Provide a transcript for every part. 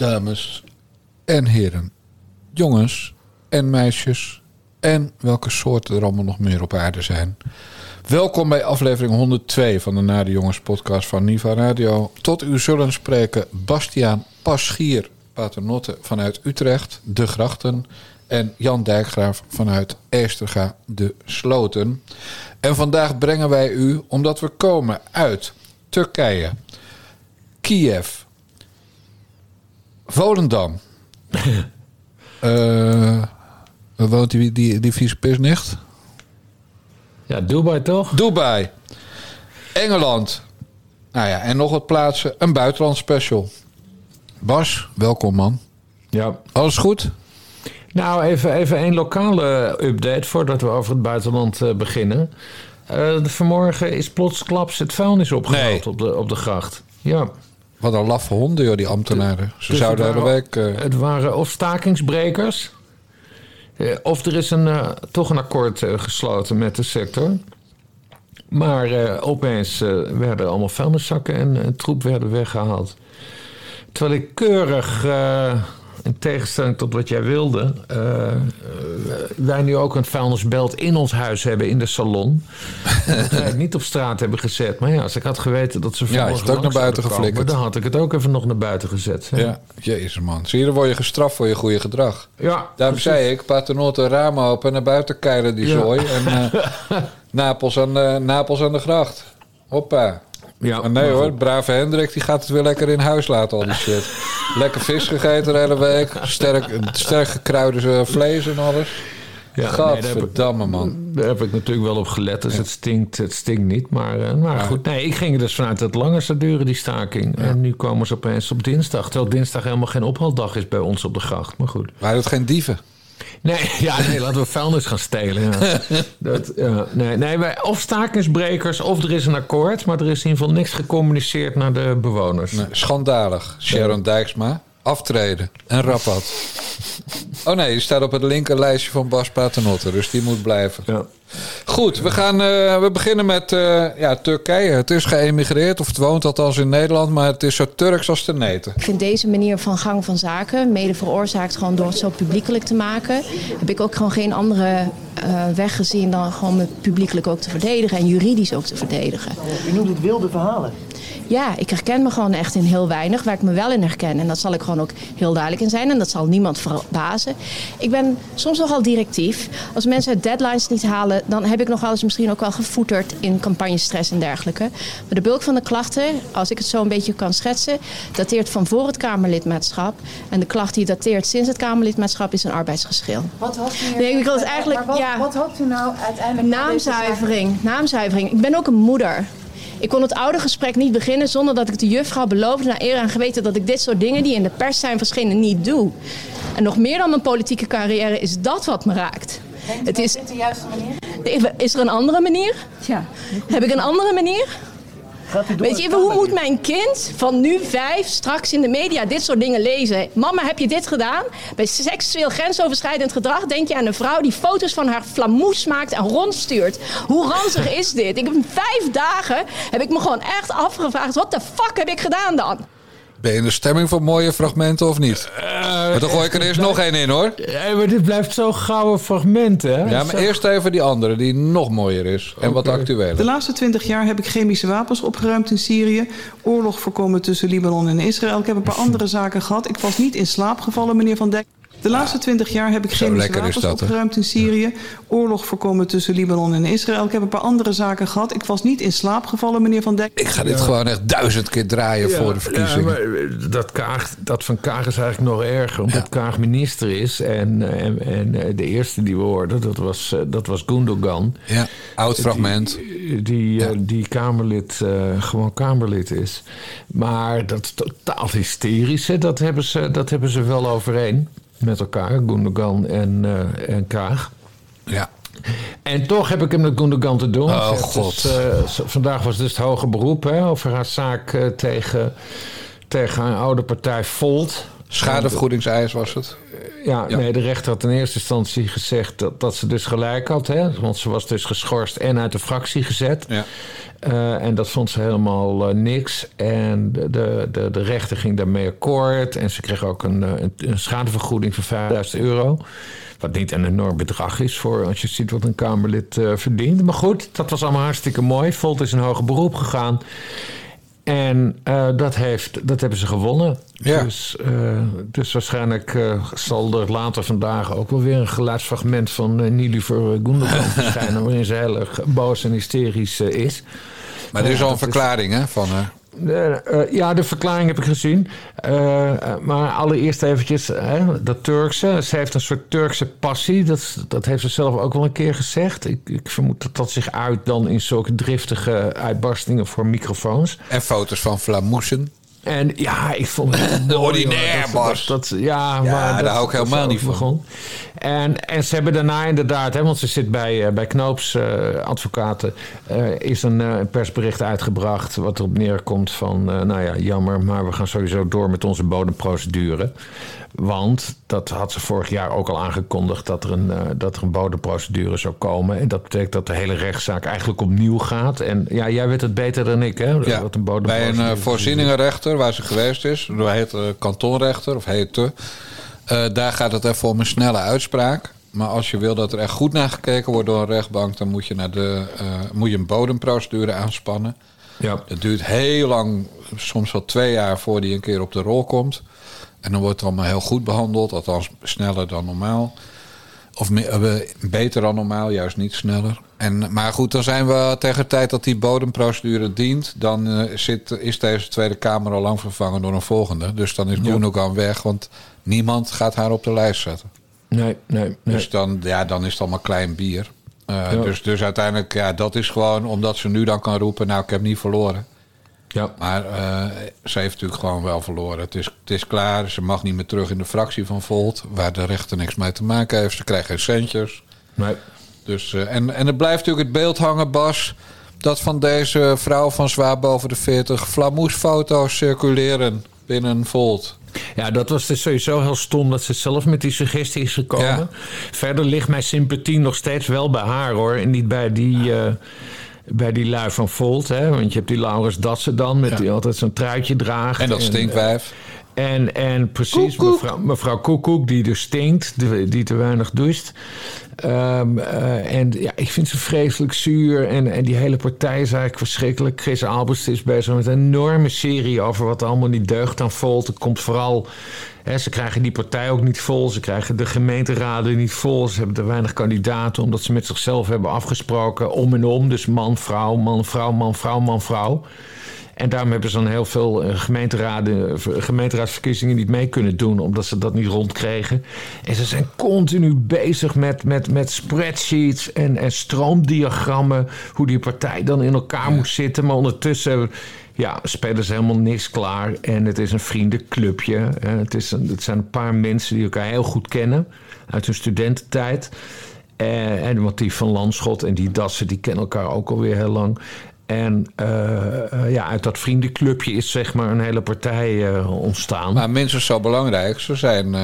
dames en heren, jongens en meisjes en welke soorten er allemaal nog meer op aarde zijn. Welkom bij aflevering 102 van de Nade Jongens podcast van Niva Radio. Tot u zullen spreken Bastiaan Paschier, paternotte vanuit Utrecht, De Grachten... en Jan Dijkgraaf vanuit Eesterga, De Sloten. En vandaag brengen wij u, omdat we komen uit Turkije, Kiev, Volendam... Eh waar woont die, die, die vice nicht? Ja, Dubai toch? Dubai, Engeland. Nou ja, en nog wat plaatsen. Een buitenland special. Bas, welkom man. Ja. Alles goed? Nou, even, even een lokale update voordat we over het buitenland eh, beginnen. Eh, vanmorgen is plotsklaps het vuilnis opgehaald Nee. op, de, op de gracht. Ja. Wat een laffe honden, joh, die ambtenaren. Ze Dus zouden waren- week... eh, Het waren of stakingsbrekers. eh, Of er is een, eh, toch een akkoord gesloten met de sector. Maar opeens werden allemaal vuilniszakken en, en troep werden weggehaald. Terwijl ik keurig, in tegenstelling tot wat jij wilde... eh, wij nu ook een vuilnisbelt in ons huis hebben in de salon. dat wij het niet op straat hebben gezet. Maar ja, als ik had geweten dat ze Ja, is het ook naar buiten komen, geflikkerd. Dan had ik het ook even nog naar buiten gezet. hè. ja, jezus man. Zie je, dan word je gestraft voor je goede gedrag. Ja, Daarom precies. zei ik, paternotte ramen open en naar buiten keilen die Ja. zooi. En eh, Napels, aan de, Napels aan de gracht. Hoppa. Ja, Maar nee maar hoor, brave Hendrik die gaat het weer lekker in huis laten, al die shit. lekker vis gegeten de hele week. Sterk, sterk gekruide eh, vlees en alles. Ja, nee, Gadverdamme man. daar heb ik natuurlijk wel op gelet. Dus het, stinkt, het stinkt niet. Maar, eh, maar goed, nee, ik ging er dus vanuit dat het langer zou duren, die staking. En nu komen ze opeens op dinsdag. Terwijl dinsdag helemaal geen ophaaldag is bij ons op de gracht. Maar goed. Waren het geen dieven? Nee, ja, nee laten we vuilnis gaan stelen. Ja. Dat, ja, nee, nee, wij, of stakingsbrekers, of er is een akkoord. Maar er is in ieder geval niks gecommuniceerd naar de bewoners. Nee, schandalig. Sharon Dijksma. Aftreden. En Rapat. Oh nee, die staat op het linkerlijstje van Bas Paternotte. Dus die moet blijven. Ja. Goed, we, gaan, eh, we beginnen met eh, ja, Turkije. Het is geëmigreerd, of het woont althans in Nederland. Maar het is zo Turks als de neten. Ik vind deze manier van gang van zaken, mede veroorzaakt gewoon door het zo publiekelijk te maken, heb ik ook gewoon geen andere eh, weg gezien dan gewoon me publiekelijk ook te verdedigen en juridisch ook te verdedigen. U noemt het wilde verhalen. Ja, ik herken me gewoon echt in heel weinig, waar ik me wel in herken. En dat zal ik gewoon ook heel duidelijk in zijn en dat zal niemand verbazen. Ik ben soms nogal directief. Als mensen deadlines niet halen, dan heb ik nog wel eens misschien ook wel gevoeterd in campagnestress en dergelijke. Maar de bulk van de klachten, als ik het zo een beetje kan schetsen, dateert van voor het Kamerlidmaatschap. En de klacht die dateert sinds het Kamerlidmaatschap is een arbeidsgeschil. Wat hoopt u Nee, ik wil het eigenlijk- wat, ja. wat hoopt u nou uiteindelijk? Naamzuivering, naamzuivering. Ik ben ook een moeder. Ik kon het oude gesprek niet beginnen zonder dat ik de juffrouw beloofde naar eer en geweten dat ik dit soort dingen die in de pers zijn verschenen niet doe. En nog meer dan mijn politieke carrière is dat wat me raakt. Denkt u Het dat is, dit de juiste manier is? is er een andere manier? Ja. Heb ik een andere manier? Gaat u door Weet je, hoe moet mijn kind van nu vijf straks in de media dit soort dingen lezen? Mama, heb je dit gedaan? Bij seksueel grensoverschrijdend gedrag denk je aan een vrouw die foto's van haar flamoes maakt en rondstuurt. Hoe ranzig is dit? Ik heb vijf dagen heb ik me gewoon echt afgevraagd, wat de fuck heb ik gedaan dan? Ben je in de stemming voor mooie fragmenten of niet? maar dan gooi ik er eerst nog één in hoor. Ja, maar dit blijft zo gouden fragmenten, hè? Ja, maar eerst even die andere die nog mooier is. En wat Oké. De actueler. laatste twintig jaar heb ik chemische wapens opgeruimd in Syrië. Oorlog voorkomen tussen Libanon en Israël. Ik heb een paar andere zaken gehad. Ik was niet in slaap gevallen, meneer Van Dijk. De laatste twintig jaar heb ik chemische wapens dat, opgeruimd in Syrië. Oorlog voorkomen tussen Libanon en Israël. Ik heb een paar andere zaken gehad. Ik was niet in slaap gevallen, meneer Van Dijk. Ik ga dit gewoon echt duizend keer draaien voor de verkiezingen. Ja, maar eh, dat, Kaag, dat van Kaag is eigenlijk nog erger, omdat Kaag minister is. En, eh, en, en eh, de eerste die we hoorden, dat was, dat was Gundogan. Ja, oud fragment. Die, die, die Kamerlid, eh, gewoon Kamerlid is. Maar dat is totaal hysterisch, hè? Dat, hebben ze, dat hebben ze wel overeen met elkaar, Gundogan en, eh, en Kaag. Ja. En toch heb ik hem met Gundogan te doen. Oh, God. eh, vandaag was dus het hoge beroep hè, over haar zaak eh, tegen, tegen haar oude partij Volt. Schadevergoedingseis was het. Ja, Ja. nee, de rechter had in eerste instantie gezegd dat, dat ze dus gelijk had. Hè? Want ze was dus geschorst en uit de fractie gezet. Ja. Eh, en dat vond ze helemaal eh, niks. En de, de, de, de rechter ging daarmee akkoord. En ze kreeg ook een, eh, een, een schadevergoeding van 5000 euro. Wat niet een enorm bedrag is voor als je ziet wat een Kamerlid eh, verdient. Maar goed, dat was allemaal hartstikke mooi. Volt is in hoger beroep gegaan. En eh, dat, heeft, dat hebben ze gewonnen. Ja. Dus, eh, dus waarschijnlijk eh, zal er later vandaag ook wel weer een geluidsfragment van uh, Nilüfer Gundogan verschijnen... waarin ze heel erg boos en hysterisch is. Maar er is al een is- verklaring hè, van haar. Eh, eh, ja, de verklaring heb ik gezien. Eh, maar allereerst eventjes, hè, dat Turkse. Ze heeft een soort Turkse passie. Dat, dat heeft ze zelf ook wel een keer gezegd. Ik, ik vermoed dat dat zich uit dan in zulke driftige uitbarstingen voor microfoons. En foto's van Flamoesen. En ja, ik vond het Ordinair. Bas. Dat, dat, ja, Ja, maar daar dat- hou ik helemaal niet van. begon. En, en ze hebben daarna inderdaad, hè, want ze zit bij, eh, bij Knoops eh, advocaten, eh, is een persbericht uitgebracht wat erop neerkomt van, nou ja, jammer, maar we gaan sowieso door met onze bodemprocedure. Want dat had ze vorig jaar ook al aangekondigd dat er een, eh, dat er een bodemprocedure zou komen. En dat betekent dat de hele rechtszaak eigenlijk opnieuw gaat. En ja, jij weet het beter dan ik, hè? Ja, wat een bij een eh, voorzieningenrechter waar ze geweest is. Dat heet eh, kantonrechter of heette. Daar gaat het even om een snelle uitspraak. Maar als je wil dat er echt goed naar gekeken wordt door een rechtbank... dan moet je, naar de, moet je een bodemprocedure aanspannen. Ja. Het duurt heel lang, soms wel twee jaar... voor die een keer op de rol komt. En dan wordt het allemaal heel goed behandeld. Althans, sneller dan normaal. Of eh, beter dan normaal, juist niet sneller. En, maar goed, dan zijn we tegen de tijd dat die bodemprocedure dient... dan eh, zit, is deze Tweede Kamer al lang vervangen door een volgende. Dus dan is Gundogan weg, want niemand gaat haar op de lijst zetten. Nee, nee, nee. Dus dan, ja, dan is het allemaal klein bier. Eh, Ja. dus, dus uiteindelijk, ja, dat is gewoon omdat ze nu dan kan roepen... nou, ik heb niet verloren. Ja. Maar eh, ze heeft natuurlijk gewoon wel verloren. Het is, het is klaar. Ze mag niet meer terug in de fractie van Volt. Waar de rechter niks mee te maken heeft. Ze krijgt geen centjes. Nee. Dus, eh, en, en er blijft natuurlijk het beeld hangen, Bas. Dat van deze vrouw van zwaar boven de 40 flamoesfoto's circuleren binnen Volt. Ja, dat was dus sowieso heel stom dat ze zelf met die suggestie is gekomen. Ja. Verder ligt mijn sympathie nog steeds wel bij haar hoor. En niet bij die, eh, bij die lui van Volt. Hè? Want je hebt die Laurens Datsen dan, met Ja. die altijd zo'n truitje draagt. En dat eh, stinkwijf. En, en precies, Mevrouw, mevrouw Koekoek, die dus stinkt, die, die te weinig doucht. Ehm, eh, en ja, ik vind ze vreselijk zuur. En, en die hele partij is eigenlijk verschrikkelijk. Chris Albers is bezig met een enorme serie over wat allemaal niet deugt aan Volt. Het komt vooral... Ze krijgen die partij ook niet vol. Ze krijgen de gemeenteraden niet vol. Ze hebben te weinig kandidaten omdat ze met zichzelf hebben afgesproken om en om. Dus man, vrouw, man, vrouw, man, vrouw, man, vrouw. En daarom hebben ze dan heel veel eh, gemeenteraden, gemeenteraadsverkiezingen niet mee kunnen doen, omdat ze dat niet rondkregen. En ze zijn continu bezig met, met, met spreadsheets en, en stroomdiagrammen, hoe die partij dan in elkaar moet zitten. Maar ondertussen ja, spelen ze helemaal niks klaar. En het is een vriendenclubje. Het, is een, het zijn een paar mensen die elkaar heel goed kennen uit hun studententijd. Eh, en want die van Landschot en die Dassen, die kennen elkaar ook alweer heel lang. En eh, eh, ja, uit dat vriendenclubje is zeg maar een hele partij ontstaan. Maar minstens zo belangrijk. Ze, zijn,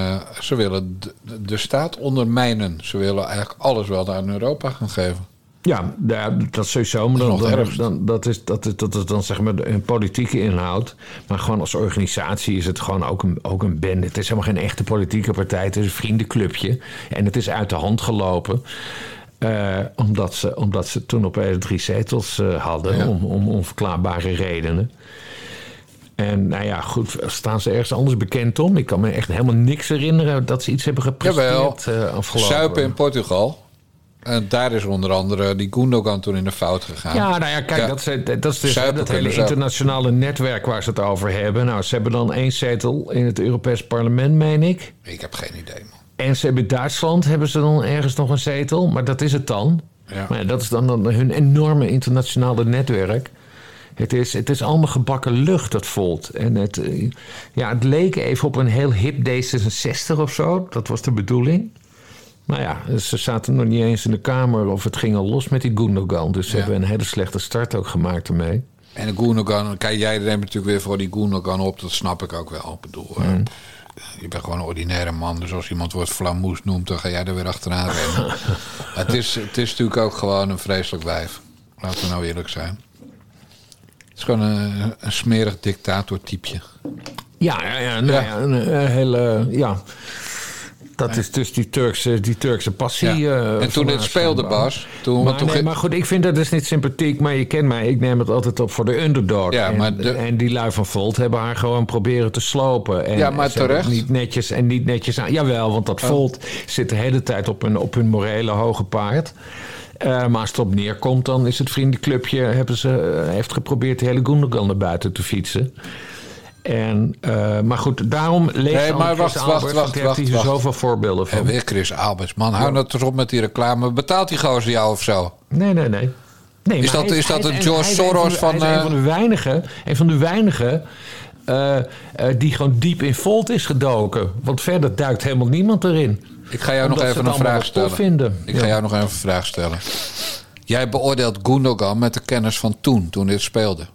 ze willen de, de staat ondermijnen. Ze willen eigenlijk alles wel aan Europa gaan geven. Ja, ja, dat sowieso. Maar Dat is dan, dan, dat, is, dat, is, dat is dan zeg maar een politieke inhoud. Maar gewoon als organisatie is het gewoon ook een, ook een bende. Het is helemaal geen echte politieke partij. Het is een vriendenclubje. En het is uit de hand gelopen. eh, omdat, ze, omdat ze toen opeens drie zetels eh, hadden. Ja. Om, om onverklaarbare redenen. En nou ja, goed, staan ze ergens anders bekend om? Ik kan me echt helemaal niks herinneren dat ze iets hebben Jawel. gepresteerd eh afgelopen. Zuipen in Portugal. En daar is onder andere die Gundogan toen in de fout gegaan. Ja, nou ja, kijk, Ja. Dat, is, dat is dus dat hele internationale netwerk waar ze het over hebben. Nou, ze hebben dan één zetel in het Europees Parlement, meen ik. Ik heb geen idee, man. En ze hebben in Duitsland hebben ze dan ergens nog een zetel, maar dat is het dan. Ja. Maar ja, dat is dan, dan hun enorme internationale netwerk. Het is, het is allemaal gebakken lucht, dat Volt. En het, eh, ja, het leek even op een heel hip D66 of zo. Dat was de bedoeling. Nou ja, ze zaten nog niet eens in de Kamer of het ging al los met die Gundogan. Dus ze Ja. hebben een hele slechte start ook gemaakt ermee. En de Gundogan, kijk, jij neemt natuurlijk weer voor die Gundogan op. Dat snap ik ook wel. Ik bedoel, eh, je bent gewoon een ordinaire man. Dus als iemand wordt flamoes noemt, dan ga jij er weer achteraan rennen. het, is, het is natuurlijk ook gewoon een vreselijk wijf. Laten we nou eerlijk zijn. Het is gewoon een, een smerig dictatortypje. Ja, ja, ja, nou Ja. ja. een, een hele. Ja. Dat is dus die Turkse, die Turkse passie. Ja. eh, en toen haar speelde. Bas. Toen, Maar, toen nee, maar goed, ik vind dat dus niet sympathiek. Maar je kent mij, ik neem het altijd op voor de underdog. Ja, en, maar de- en die lui van Volt hebben haar gewoon proberen te slopen. En Ja, maar het terecht. Niet netjes en niet netjes aan. Jawel, want dat Volt zit de hele tijd op hun, op hun morele hoge paard. Eh, maar als het op neerkomt, dan is het vriendenclubje... Hebben ze, eh, heeft geprobeerd de hele Gundogan naar buiten te fietsen. En, eh, maar goed, daarom lees Nee, maar wacht, wacht, Albert, wacht, heeft wacht, hij wacht. zoveel voorbeelden van. En weer Chris Albers. Man, hou dat toch op met die reclame. Betaalt die gozer jou of zo? Nee, nee, nee. nee Is dat- hij is dat hij een en George Soros van, Hij is een eh, van de weinigen, een van de weinigen eh, die gewoon diep in Volt is gedoken. Want verder duikt helemaal niemand erin. Ik ga jou Omdat nog even een vraag stellen. Ik Ja. ga jou nog even een vraag stellen. Jij beoordeelt Gundogan met de kennis van toen, toen dit speelde.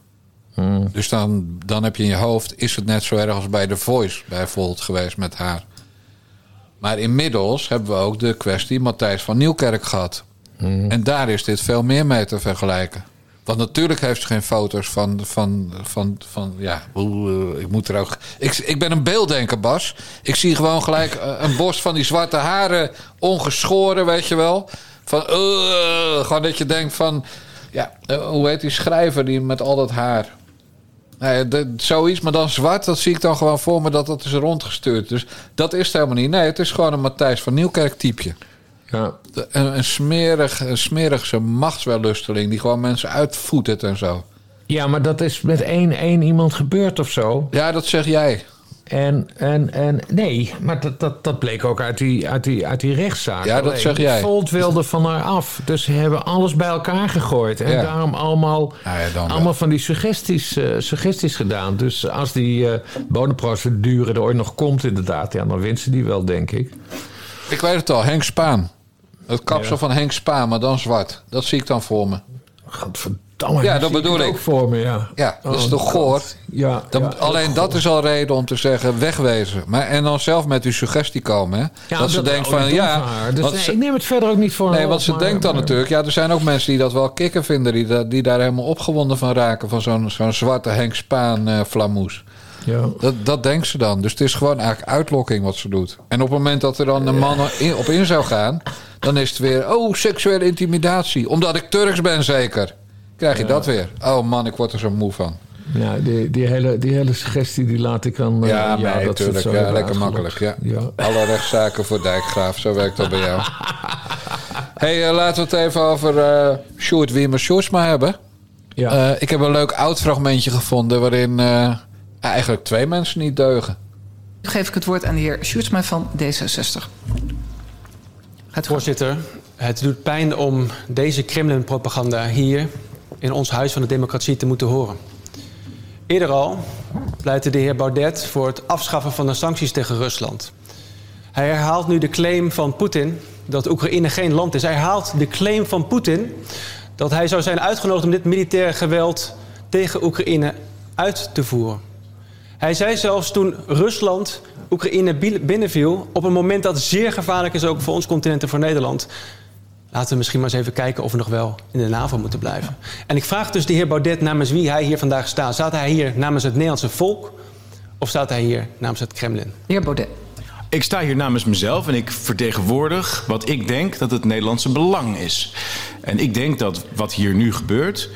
Hmm. Dus dan, dan heb je in je hoofd, is het net zo erg als bij The Voice bijvoorbeeld geweest met haar. Maar inmiddels hebben we ook de kwestie Matthijs van Nieuwkerk gehad. Hmm. En daar is dit veel meer mee te vergelijken. Want natuurlijk heeft ze geen foto's van, van, van, van ja, oeh, ik moet er ook... Ik, ik ben een beelddenker, Bas. Ik zie gewoon gelijk eh, een bos van die zwarte haren, ongeschoren, weet je wel. Van, eh, gewoon dat je denkt van, ja, eh, hoe heet die schrijver die met al dat haar? Nou de- zoiets, maar dan zwart, dat zie ik dan gewoon voor me dat dat is rondgestuurd. Dus dat is het helemaal niet. Nee, het is gewoon een Matthijs van Nieuwkerk typeje. Ja. Een, een smerig, een smerigse machtswellusteling die gewoon mensen uitvoetert en zo. ja, maar dat is met één, één iemand gebeurd of zo. Ja, dat zeg jij. En, en, en nee, maar dat, dat, dat bleek ook uit die, uit die, uit die rechtszaak. Ja, dat Alleen, zeg jij. Volt wilde van haar af. Dus ze hebben alles bij elkaar gegooid. En Ja. daarom allemaal, Nou ja, dan wel. allemaal van die suggesties, eh, suggesties gedaan. Dus als die eh bodemprocedure er ooit nog komt, inderdaad, ja, dan wint ze die wel, denk ik. Ik weet het al, Henk Spaan. Het kapsel Ja. van Henk Spaan, maar dan zwart. Dat zie ik dan voor me. Godverdamme. Ja, dat bedoel ik. ook voor me, ja. Ja, dat is Oh, toch God. goor? Ja, Dan, ja, alleen dat is al reden om te zeggen wegwezen. Maar, en dan zelf met uw suggestie komen. Hè? Ja, dat ze denkt oh, van ja. Dus want nee, ze- ik neem het verder ook niet voor Nee, want ze maar- denkt dan maar- natuurlijk... Ja, er zijn ook mensen die dat wel kicken vinden... die, die daar helemaal opgewonden van raken... van zo'n zo'n zwarte Henk Spaan eh flamoes. Ja. Dat, dat denkt ze dan. Dus het is gewoon eigenlijk uitlokking wat ze doet. En op het moment dat er dan een man in- op in zou gaan... dan is het weer... oh, seksuele intimidatie. Omdat ik Turks ben zeker. Krijg je dat weer. Oh man, ik word er zo moe van. Ja, die, die, hele, die hele suggestie die laat ik dan... eh, Ja, nee, dat tuurlijk. zo Ja, hebben lekker makkelijk. Ja. Ja. Alle rechtszaken voor Dijkgraaf. Zo werkt dat bij jou. hey, eh, laten we het even over eh Sjoerd Wiemer Sjoerdsma hebben. Ja. Eh, ik heb een leuk oud fragmentje gevonden... waarin eh, eigenlijk twee mensen niet deugen. Nu geef ik het woord aan de heer Sjoerdsma van D66. Gaat u Voorzitter, het doet pijn om deze Kremlin-propaganda hier in ons Huis van de Democratie te moeten horen. Eerder al pleitte de heer Baudet voor het afschaffen van de sancties tegen Rusland. Hij herhaalt nu de claim van Poetin dat Oekraïne geen land is. Hij herhaalt de claim van Poetin dat hij zou zijn uitgenodigd om dit militaire geweld tegen Oekraïne uit te voeren. Hij zei zelfs toen Rusland Oekraïne bi- binnenviel... op een moment dat zeer gevaarlijk is ook voor ons continent en voor Nederland... laten we misschien maar eens even kijken of we nog wel in de NAVO moeten blijven. En ik vraag dus de heer Baudet namens wie hij hier vandaag staat. Staat hij hier namens het Nederlandse volk of staat hij hier namens het Kremlin? De heer Baudet. Ik sta hier namens mezelf en ik vertegenwoordig wat ik denk dat het Nederlandse belang is. En ik denk dat wat hier nu gebeurt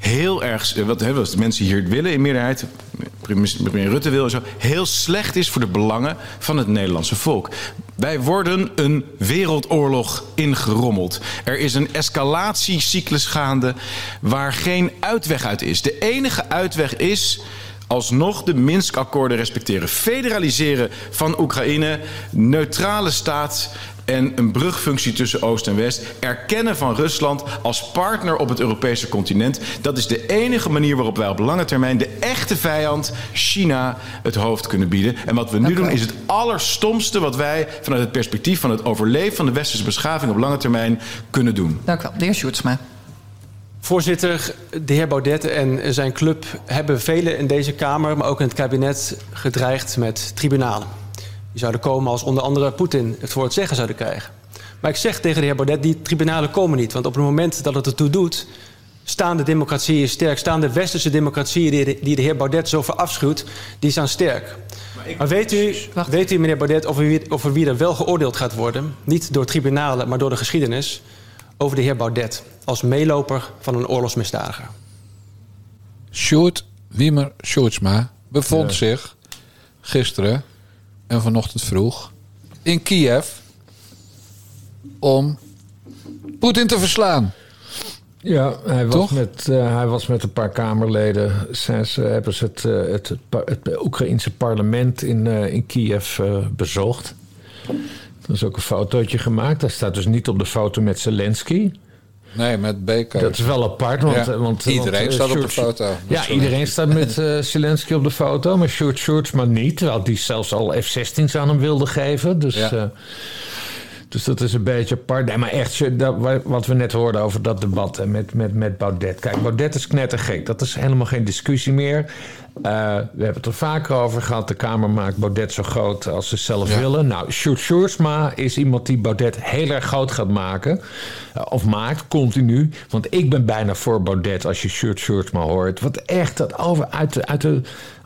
heel erg, eh, wat, hè, de mensen hier willen in meerderheid, premier Rutte wil en zo, heel slecht is voor de belangen van het Nederlandse volk. Wij worden een wereldoorlog ingerommeld. Er is een escalatiecyclus gaande waar geen uitweg uit is. De enige uitweg is alsnog de Minsk-akkoorden respecteren. Federaliseren van Oekraïne, neutrale staat en een brugfunctie tussen Oost en West. Erkennen van Rusland als partner op het Europese continent. Dat is de enige manier waarop wij op lange termijn de echte vijand, China, het hoofd kunnen bieden. En wat we nu doen is het allerstomste wat wij vanuit het perspectief van het overleven van de westerse beschaving op lange termijn kunnen doen. Dank u wel. De heer Sjoerdsma. Voorzitter, de heer Baudet en zijn club hebben velen in deze Kamer, maar ook in het kabinet, gedreigd met tribunalen. Die zouden komen als onder andere Poetin het voor het zeggen zouden krijgen. Maar ik zeg tegen de heer Baudet, die tribunalen komen niet. Want op het moment dat het ertoe doet, staan de democratieën sterk. Staan de westerse democratieën die de, die de heer Baudet zo verafschuwt, die staan sterk. Maar weet u, weet u, meneer Baudet, over wie, over wie er wel geoordeeld gaat worden? Niet door tribunalen, maar door de geschiedenis. Over de heer Baudet als meeloper van een oorlogsmisdadiger. Sjoerd Wiemer Sjoerdsma bevond Ja. zich gisteren en vanochtend vroeg in Kiev om Poetin te verslaan. Ja, hij was, Toch? met, eh, hij was met een paar Kamerleden. Zijn ze, hebben ze het, eh, het, het, Oekraïense parlement in, eh, in Kiev bezocht. Er is ook een fotootje gemaakt. Hij staat dus niet op de foto met Zelensky. Nee, met Baker. Dat is wel apart, want... Ja. want Iedereen want, eh, staat op de foto. Ja, iedereen staat met eh, Zelensky op de foto, maar Sjoerd Sjoerds maar niet. Terwijl die zelfs al F-16's aan hem wilde geven. Dus, Ja. eh, dus dat is een beetje apart. Nee, maar echt, dat, wa- wat we net hoorden over dat debat hè, met, met, met Baudet. Kijk, Baudet is knettergek. Dat is helemaal geen discussie meer. Eh, we hebben het er vaker over gehad. De Kamer maakt Baudet zo groot als ze zelf Ja. willen. Nou, Sjoerd Sjoerdsma is iemand die Baudet heel erg groot gaat maken. Eh, of maakt, continu. Want ik ben bijna voor Baudet als je Sjoerd Sjoerdsma hoort. Wat echt dat over uit de... Uit de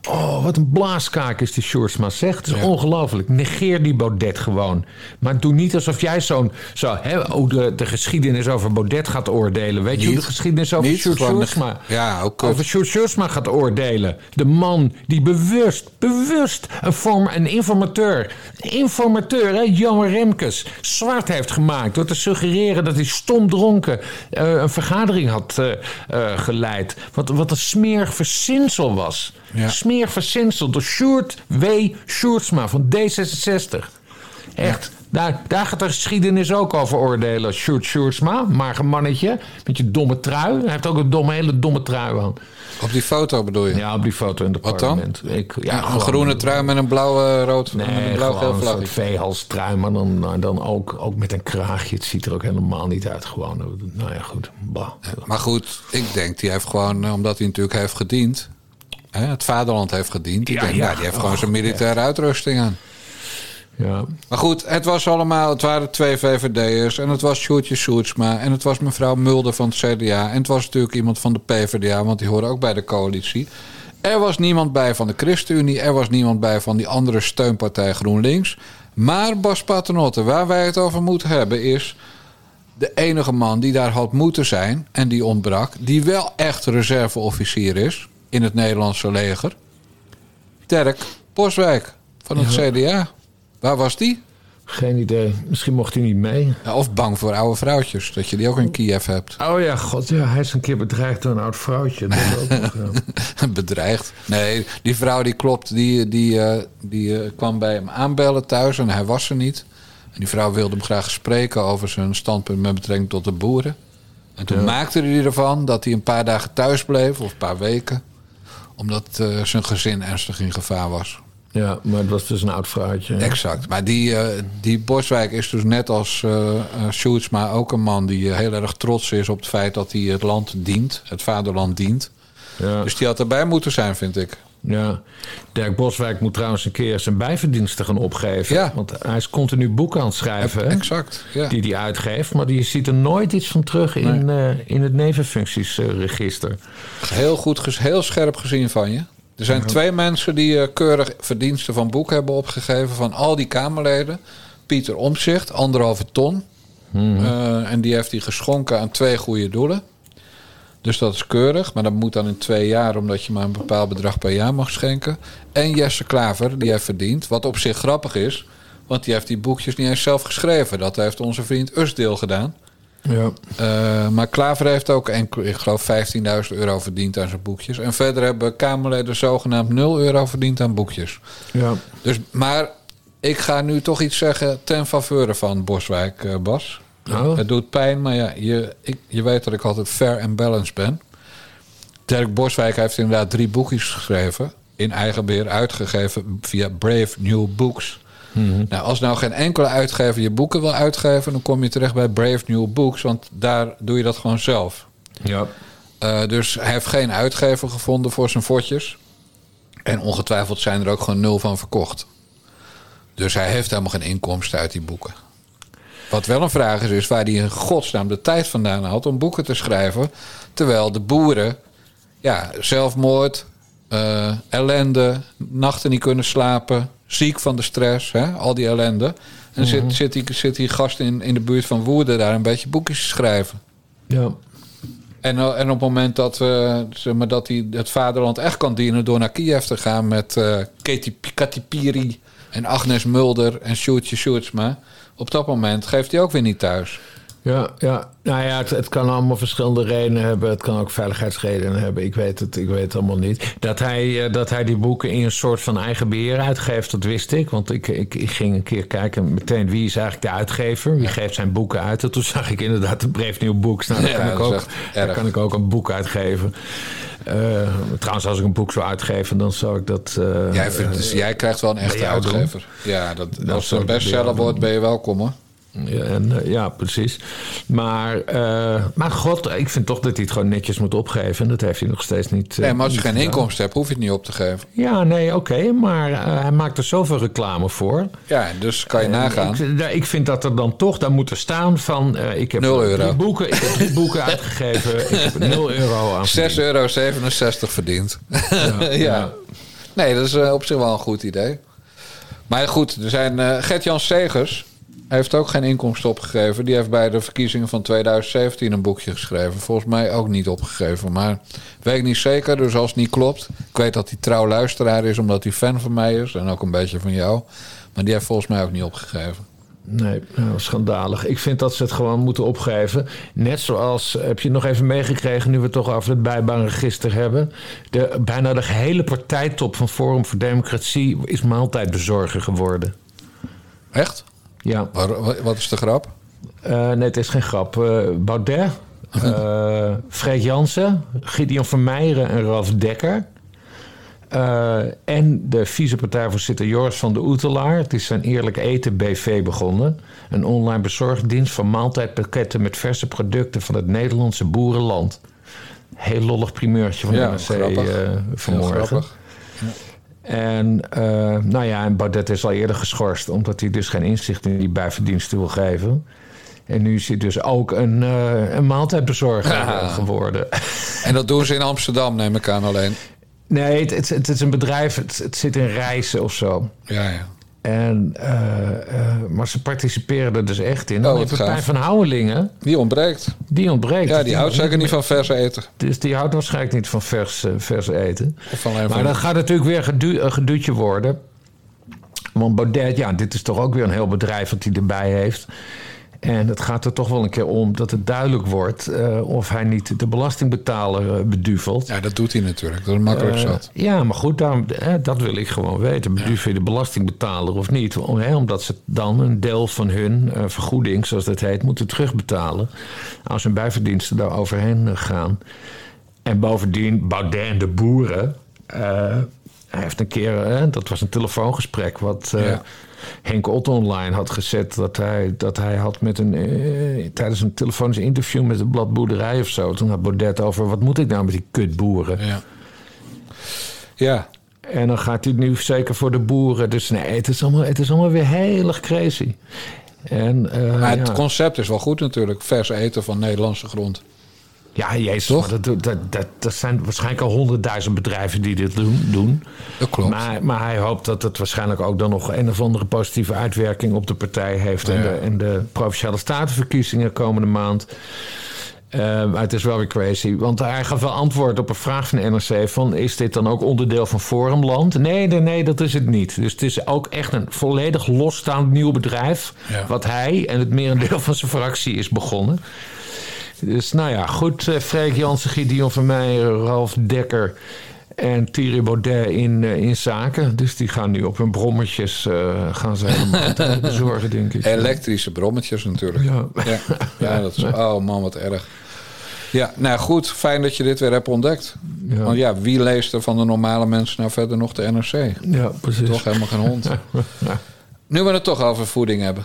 Oh, wat een blaaskaak is die Sjoerdsma zegt. Het is Ja. ongelooflijk. Negeer die Baudet gewoon. Maar doe niet alsof jij zo'n... Zo, hè, oh, de, de geschiedenis over Baudet gaat oordelen. Weet je hoe de geschiedenis over Sjoerdsma... Ja, ook. Over Sjoerd Sjoerdsma gaat oordelen. De man die bewust, bewust een, vorm, een informateur... informateur, hè, Johan Remkes... zwart heeft gemaakt door te suggereren... dat hij stomdronken eh, een vergadering had eh, eh, geleid. Wat, wat een smerig verzinsel was. Ja. Door Sjoerd W. Sjoerdsma van D66. Echt. Daar, daar gaat de geschiedenis ook over oordelen. Sjoerd Sjoerdsma, maar een mannetje met je domme trui. Hij heeft ook een domme, hele domme trui aan. Op die foto bedoel je? Ja, op die foto in het Wat dan? parlement. Ik, ja, een groene trui met een blauwe rood met een Nee, een soort vlagje. veehalstrui, maar dan, maar dan ook, ook met een kraagje. Het ziet er ook helemaal niet uit. Gewoon, nou ja, goed. Bah. Maar goed, ik denk die heeft gewoon, eh, omdat hij natuurlijk heeft gediend, hè, het vaderland heeft gediend. Ik Ja, denk, ja. nou, die heeft gewoon Oh, zijn militaire uitrusting aan. Ja. Maar goed, het was allemaal, het waren twee VVD'ers en het was Sjoerdje Sjoerdsma en het was mevrouw Mulder van het CDA en het was natuurlijk iemand van de PvdA, want die horen ook bij de coalitie. Er was niemand bij van de ChristenUnie, er was niemand bij van die andere steunpartij GroenLinks. Maar Bas Paternotte, waar wij het over moeten hebben is de enige man die daar had moeten zijn en die ontbrak, die wel echt reserveofficier is in het Nederlandse leger. Dirk Boswijk van het CDA. Waar was die? Geen idee. Misschien mocht hij niet mee. Ja, of bang voor oude vrouwtjes, dat je die ook in Kiev hebt. Oh ja, god, ja, hij is een keer bedreigd door een oud vrouwtje. Dat is ook nog, ja. Bedreigd. Nee, die vrouw die klopt, die, die, eh, die eh, kwam bij hem aanbellen thuis en hij was er niet. En die vrouw wilde hem graag spreken over zijn standpunt met betrekking tot de boeren. En toen Ja. maakte hij ervan dat hij een paar dagen thuis bleef, of een paar weken. Omdat eh, zijn gezin ernstig in gevaar was. Ja, maar het was dus een oud vrouwtje. Exact. Maar die, eh, die Boswijk is dus net als eh eh, Sjoerdsma ook een man die heel erg trots is op het feit dat hij het land dient, het vaderland dient. Ja. Dus die had erbij moeten zijn, vind ik. Ja, Dirk Boswijk moet trouwens een keer zijn bijverdiensten gaan opgeven. Ja. Want hij is continu boeken aan het schrijven. Exact. Ja. Die hij uitgeeft. Maar die ziet er nooit iets van terug in, eh, in het nevenfunctiesregister. Heel goed, heel scherp gezien van je. Er zijn twee mensen die eh, keurig verdiensten van boek hebben opgegeven van al die Kamerleden. Pieter Omzicht, anderhalve ton. Eh, en die heeft hij geschonken aan twee goede doelen. Dus dat is keurig, maar dat moet dan in twee jaar, omdat je maar een bepaald bedrag per jaar mag schenken. En Jesse Klaver, die heeft verdiend, wat op zich grappig is, want die heeft die boekjes niet eens zelf geschreven. Dat heeft onze vriend Usdeel gedaan. Ja. Eh, maar Klaver heeft ook, enkel, ik geloof, 15.000 euro verdiend aan zijn boekjes. En verder hebben Kamerleden zogenaamd 0 euro verdiend aan boekjes. Ja. Dus, maar ik ga nu toch iets zeggen ten faveur van Boswijk, eh, Bas. Oh. Het doet pijn, maar ja, je, ik, je weet dat ik altijd fair en balanced ben. Dirk Boswijk heeft inderdaad drie boekjes geschreven. In eigen beheer uitgegeven via Brave New Books. Nou, als nou geen enkele uitgever je boeken wil uitgeven... dan kom je terecht bij Brave New Books. Want daar doe je dat gewoon zelf. Ja. Eh, dus hij heeft geen uitgever gevonden voor zijn fotjes. En ongetwijfeld zijn er ook gewoon nul van verkocht. Dus hij heeft helemaal geen inkomsten uit die boeken. Wat wel een vraag is, is waar hij in godsnaam de tijd vandaan had om boeken te schrijven. Terwijl de boeren, ja, zelfmoord, eh, ellende, nachten niet kunnen slapen, ziek van de stress, hè, al die ellende. En Mhm. zit, zit, die, zit die gast in, in de buurt van Woerden daar een beetje boekjes te schrijven. Ja. En, eh, en op het moment dat, zeg maar, dat hij het vaderland echt kan dienen door naar Kiev te gaan met eh Katy, Katy Piri en Agnes Mulder en Sjoerdje Sjoerdsma. Op dat moment geeft hij ook weer niet thuis. Ja, ja. Nou ja, het, het kan allemaal verschillende redenen hebben. Het kan ook veiligheidsredenen hebben. Ik weet het, ik weet het allemaal niet. Dat hij, eh, dat hij die boeken in een soort van eigen beheer uitgeeft, dat wist ik. Want ik, ik, ik ging een keer kijken meteen wie is eigenlijk de uitgever. Wie geeft zijn boeken uit. En toen zag ik inderdaad een Brave Nieuw Boek. Nou, daar, Ja, kan ik ook, daar kan ik ook een boek uitgeven. Eh, trouwens, als ik een boek zou uitgeven, dan zou ik dat... eh, Jij, vindt, dus jij krijgt wel een echte doen. uitgever. Ja, dat, Dat als het een bestseller wordt, ben je welkom hoor. Ja, en, eh, ja, precies. Maar, eh, maar god, ik vind toch dat hij het gewoon netjes moet opgeven. En dat heeft hij nog steeds niet. eh, Nee, maar als je geen gedaan. inkomsten hebt, hoef je het niet op te geven. Ja, nee, oké. maar hij maakt er zoveel reclame voor. Ja, dus kan je nagaan. Ik, ik vind dat er dan toch, daar moet er staan van... ik heb Nul drie euro. boeken, ik heb drie boeken uitgegeven. Ik heb 0 euro aan 6,67 euro verdiend. Ja, Nee, dat is op zich wel een goed idee. Maar goed, er zijn eh Gert-Jan Segers heeft ook geen inkomsten opgegeven. Die heeft bij de verkiezingen van 2017 een boekje geschreven. Volgens mij ook niet opgegeven. Maar weet ik niet zeker, dus als het niet klopt. Ik weet dat hij trouw luisteraar is, omdat hij fan van mij is. En ook een beetje van jou. Maar die heeft volgens mij ook niet opgegeven. Nee, nou, schandalig. Ik vind dat ze het gewoon moeten opgeven. Net zoals, heb je het nog even meegekregen... nu we het toch over het bijbaanregister hebben... De, bijna de gehele partijtop van Forum voor Democratie... is maaltijdbezorger geworden. Echt? Ja. Waar- wat is de grap? Eh, nee, het is geen grap. Eh, Baudet, Freek Jansen, Gideon Vermeijeren en Ralf Dekker... En de vicepartijvoorzitter Joris van de Oetelaar. Het is zijn Eerlijk Eten BV begonnen. Een online bezorgdienst van maaltijdpakketten met verse producten van het Nederlandse boerenland. Heel lollig primeurtje van Ja, de NRC eh, Heel vanmorgen. En uh, nou ja, en Baudet is al eerder geschorst, omdat hij dus geen inzicht in die bijverdiensten wil geven. En nu is hij dus ook een, uh, een maaltijdbezorger Ja. geworden. En dat doen ze in Amsterdam, neem ik aan alleen. Nee, het, het, het is een bedrijf, het, het zit in reizen of zo. Ja, ja. En, uh, uh, maar ze participeren er dus echt in. Dan Oh, heeft gaaf. van Houwelingen, Die ontbreekt. die ontbreekt. Ja, die houdt zeker niet van vers eten. Dus die houdt waarschijnlijk niet van vers, eh, vers eten. Maar van- dat gaat natuurlijk weer gedu een geduutje worden. Want Baudet, ja, dit is toch ook weer een heel bedrijf wat hij erbij heeft. En het gaat er toch wel een keer om dat het duidelijk wordt eh, of hij niet de belastingbetaler eh, beduvelt. Ja, dat doet hij natuurlijk. Dat is makkelijk Eh, zat. ja, maar goed, daarom, dat wil ik gewoon weten. Beduvel je de belastingbetaler of niet? Om- hè, omdat ze dan een deel van hun vergoeding, zoals dat heet, moeten terugbetalen. Als hun bijverdiensten daar overheen gaan. En bovendien, Baudet en de boeren. Hij heeft een keer, eh, dat was een telefoongesprek wat eh. Henk Otto online had gezet. Dat hij, dat hij had met een, eh, tijdens een telefonisch interview met het blad Boerderij of zo. Toen had Baudet over, wat moet ik nou met die kutboeren? Ja. Ja. En dan gaat hij nu zeker voor de boeren. Dus nee, het is allemaal, het is allemaal weer heel erg crazy. En, Maar het ja. concept is wel goed natuurlijk. Vers eten van Nederlandse grond. Ja, jezus, Toch? maar dat, dat, dat, dat zijn waarschijnlijk al honderdduizend bedrijven die dit doen. doen. Dat klopt. Maar, maar hij hoopt dat het waarschijnlijk ook dan nog een of andere positieve uitwerking op de partij heeft. En, Ja. de, en de provinciale statenverkiezingen komende maand. Maar het is wel weer crazy. Want hij gaf wel antwoord op een vraag van de NRC: van, is dit dan ook onderdeel van Forumland? Nee, nee, nee, dat is het niet. Dus het is ook echt een volledig losstaand nieuw bedrijf. Ja. Wat hij en het merendeel van zijn fractie is begonnen. Dus nou ja, goed. eh, Freek Jansen, Gideon van Meijer, Ralf Dekker en Thierry Baudet in, eh, in zaken. Dus die gaan nu op hun brommetjes eh, gaan ze helemaal bezorgen, denk ik. Elektrische brommetjes natuurlijk. Ja. Ja, ja dat is, oh man, wat erg. Ja, nou goed, fijn dat je dit weer hebt ontdekt. Ja. Want ja, wie leest er van de normale mensen nou verder nog de NRC? Ja, precies. Toch helemaal geen hond. Nu we het toch over voeding hebben.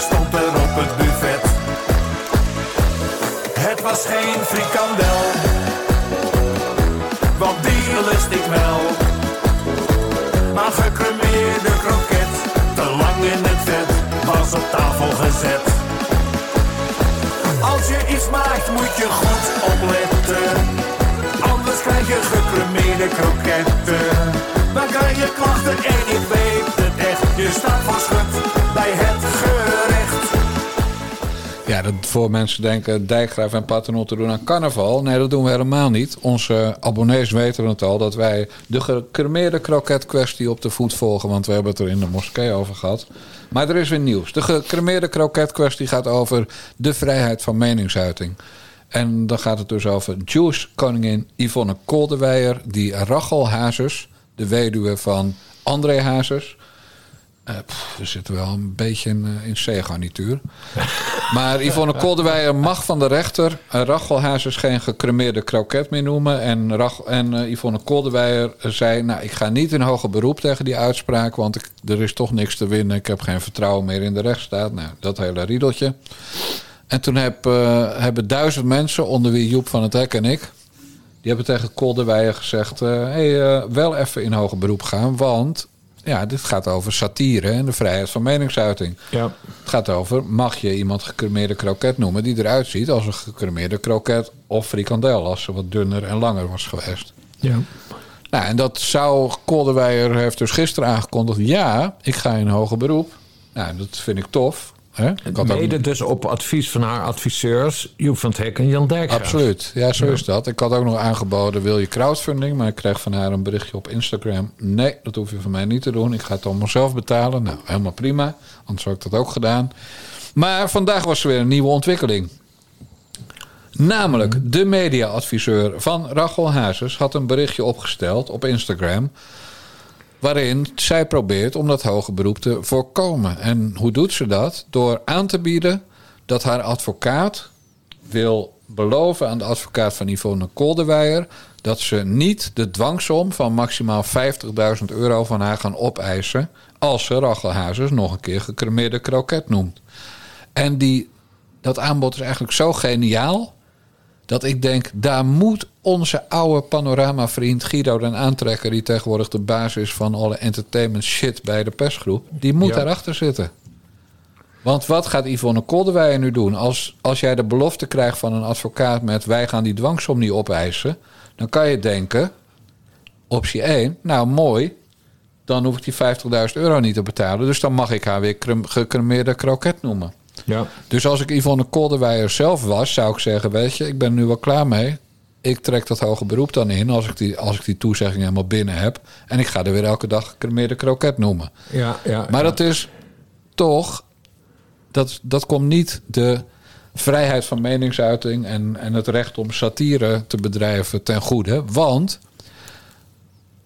Stond er op het buffet. Het was geen frikandel. Want die lust ik wel. Maar gecremeerde kroket. Te lang in het vet. Was op tafel gezet. Als je iets maakt moet je goed opletten. Anders krijg je gecremeerde kroketten. Dan krijg je klachten en ik weet het echt. Je staat voor schut bij het. Ja, dat voor mensen denken Dijkgraaf en Paternotte doen aan carnaval. Nee, dat doen we helemaal niet. Onze abonnees weten het al dat wij de gecremeerde kroket kwestie op de voet volgen. Want we hebben het er in de moskee over gehad. Maar er is weer nieuws. De gecremeerde kroket kwestie gaat over de vrijheid van meningsuiting. En dan gaat het dus over Jewish koningin Yvonne Koldewijer... die Rachel Hazes, de weduwe van André Hazes... Eh, we zitten wel een beetje in, eh, in C-garnituur. Maar Yvonne Koldewijer mag van de rechter uh, Rachel Hazes geen gecremeerde kroket meer noemen. En, en eh, Yvonne Koldewijer zei, nou ik ga niet in hoger beroep tegen die uitspraak. Want ik, er is toch niks te winnen. Ik heb geen vertrouwen meer in de rechtsstaat. Nou, dat hele riedeltje. En toen heb, hebben duizend mensen, onder wie Joep van het Hek en ik... die hebben tegen Koldewijer gezegd... hé, hey, wel even in hoger beroep gaan, want... Ja, dit gaat over satire en de vrijheid van meningsuiting. Ja. Het gaat over, mag je iemand gecremeerde kroket noemen... die eruit ziet als een gecremeerde kroket of frikandel... als ze wat dunner en langer was geweest. Ja. Nou, en dat zou Koldewijer heeft dus gisteren aangekondigd... ja, ik ga in hoger beroep. Nou, dat vind ik tof. Hè? Ik had ook- Mede dus op advies van haar adviseurs Joep van het Hek en Jan Dijkgraaf. Absoluut, ja, zo Ja. is dat. Ik had ook nog aangeboden, wil je crowdfunding? Maar ik kreeg van haar een berichtje op Instagram. Nee, dat hoef je van mij niet te doen. Ik ga het allemaal zelf betalen. Nou, helemaal prima. Anders had ik dat ook gedaan. Maar vandaag was er weer een nieuwe ontwikkeling. Namelijk, de mediaadviseur van Rachel Hazes had een berichtje opgesteld op Instagram. Waarin zij probeert om dat hoge beroep te voorkomen. En hoe doet ze dat? Door aan te bieden dat haar advocaat wil beloven aan de advocaat van Yvonne Koldewijer... dat ze niet de dwangsom van maximaal 50.000 euro van haar gaan opeisen... als ze Rachel Hazes nog een keer gecremeerde kroket noemt. En die, dat aanbod is eigenlijk zo geniaal... dat ik denk, daar moet onze oude panoramavriend Guido den Aantrekker... die tegenwoordig de basis is van alle entertainment shit bij de persgroep... die moet Ja. daarachter zitten. Want wat gaat Yvonne Koldewijer nu doen? Als, als jij de belofte krijgt van een advocaat met... wij gaan die dwangsom niet opeisen... dan kan je denken, optie 1... nou mooi, dan hoef ik die 50.000 euro niet te betalen... dus dan mag ik haar weer crem- gecremeerde kroket noemen. Ja. Dus als ik Yvonne Koldewijer zelf was, zou ik zeggen... weet je, ik ben er nu wel klaar mee. Ik trek dat hoge beroep dan in als ik die, als ik die toezegging helemaal binnen heb. En ik ga er weer elke dag gecremeerde kroket noemen. Ja, ja, Maar ja. dat is toch... Dat, dat komt niet de vrijheid van meningsuiting... En, en het recht om satire te bedrijven ten goede. Want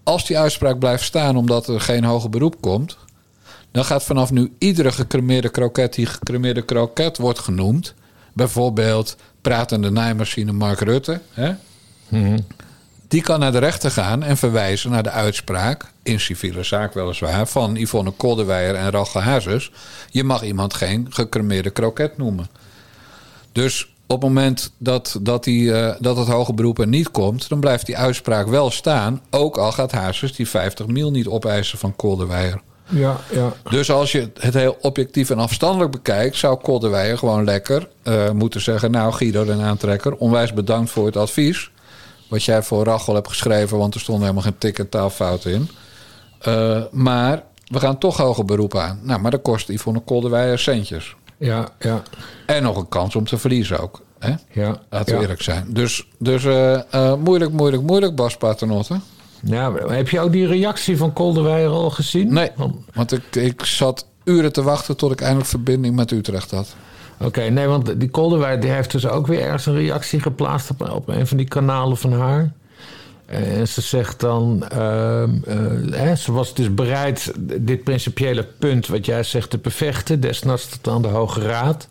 als die uitspraak blijft staan omdat er geen hoger beroep komt... dan gaat vanaf nu iedere gecremeerde kroket die gecremeerde kroket wordt genoemd... bijvoorbeeld pratende naaimachine Mark Rutte... Hè? die kan naar de rechter gaan en verwijzen naar de uitspraak... in civiele zaak weliswaar, van Yvonne Koldewijer en Rachel Hazes... je mag iemand geen gecremeerde kroket noemen. Dus op het moment dat, dat, die, eh, dat het hoge beroep er niet komt... dan blijft die uitspraak wel staan... ook al gaat Hazes die 50 mil niet opeisen van Koldewijer. Ja, ja. Dus als je het heel objectief en afstandelijk bekijkt... zou Koldewijer gewoon lekker eh, moeten zeggen... nou Guido den Aantrekker, onwijs bedankt voor het advies... wat jij voor Rachel hebt geschreven... want er stonden helemaal geen tik- en taalfouten in. Eh, maar we gaan toch hoger beroep aan. Nou, maar dat kost Yvonne Koldewijer centjes. Ja, ja. En nog een kans om te verliezen ook. Hè? Ja, Laten we ja. eerlijk zijn. Dus, dus eh, moeilijk, moeilijk, moeilijk, Bas Paternotte. Ja, heb je ook die reactie van Kolderweijer al gezien? Nee, want ik, ik zat uren te wachten... tot ik eindelijk verbinding met Utrecht had. Oké, nee, want die Kolderweijer die heeft dus ook weer ergens een reactie geplaatst op, op een van die kanalen van haar. En ze zegt dan, ehm, eh, hè, ze was dus bereid dit principiële punt wat jij zegt te bevechten, desnoods tot aan de Hoge Raad.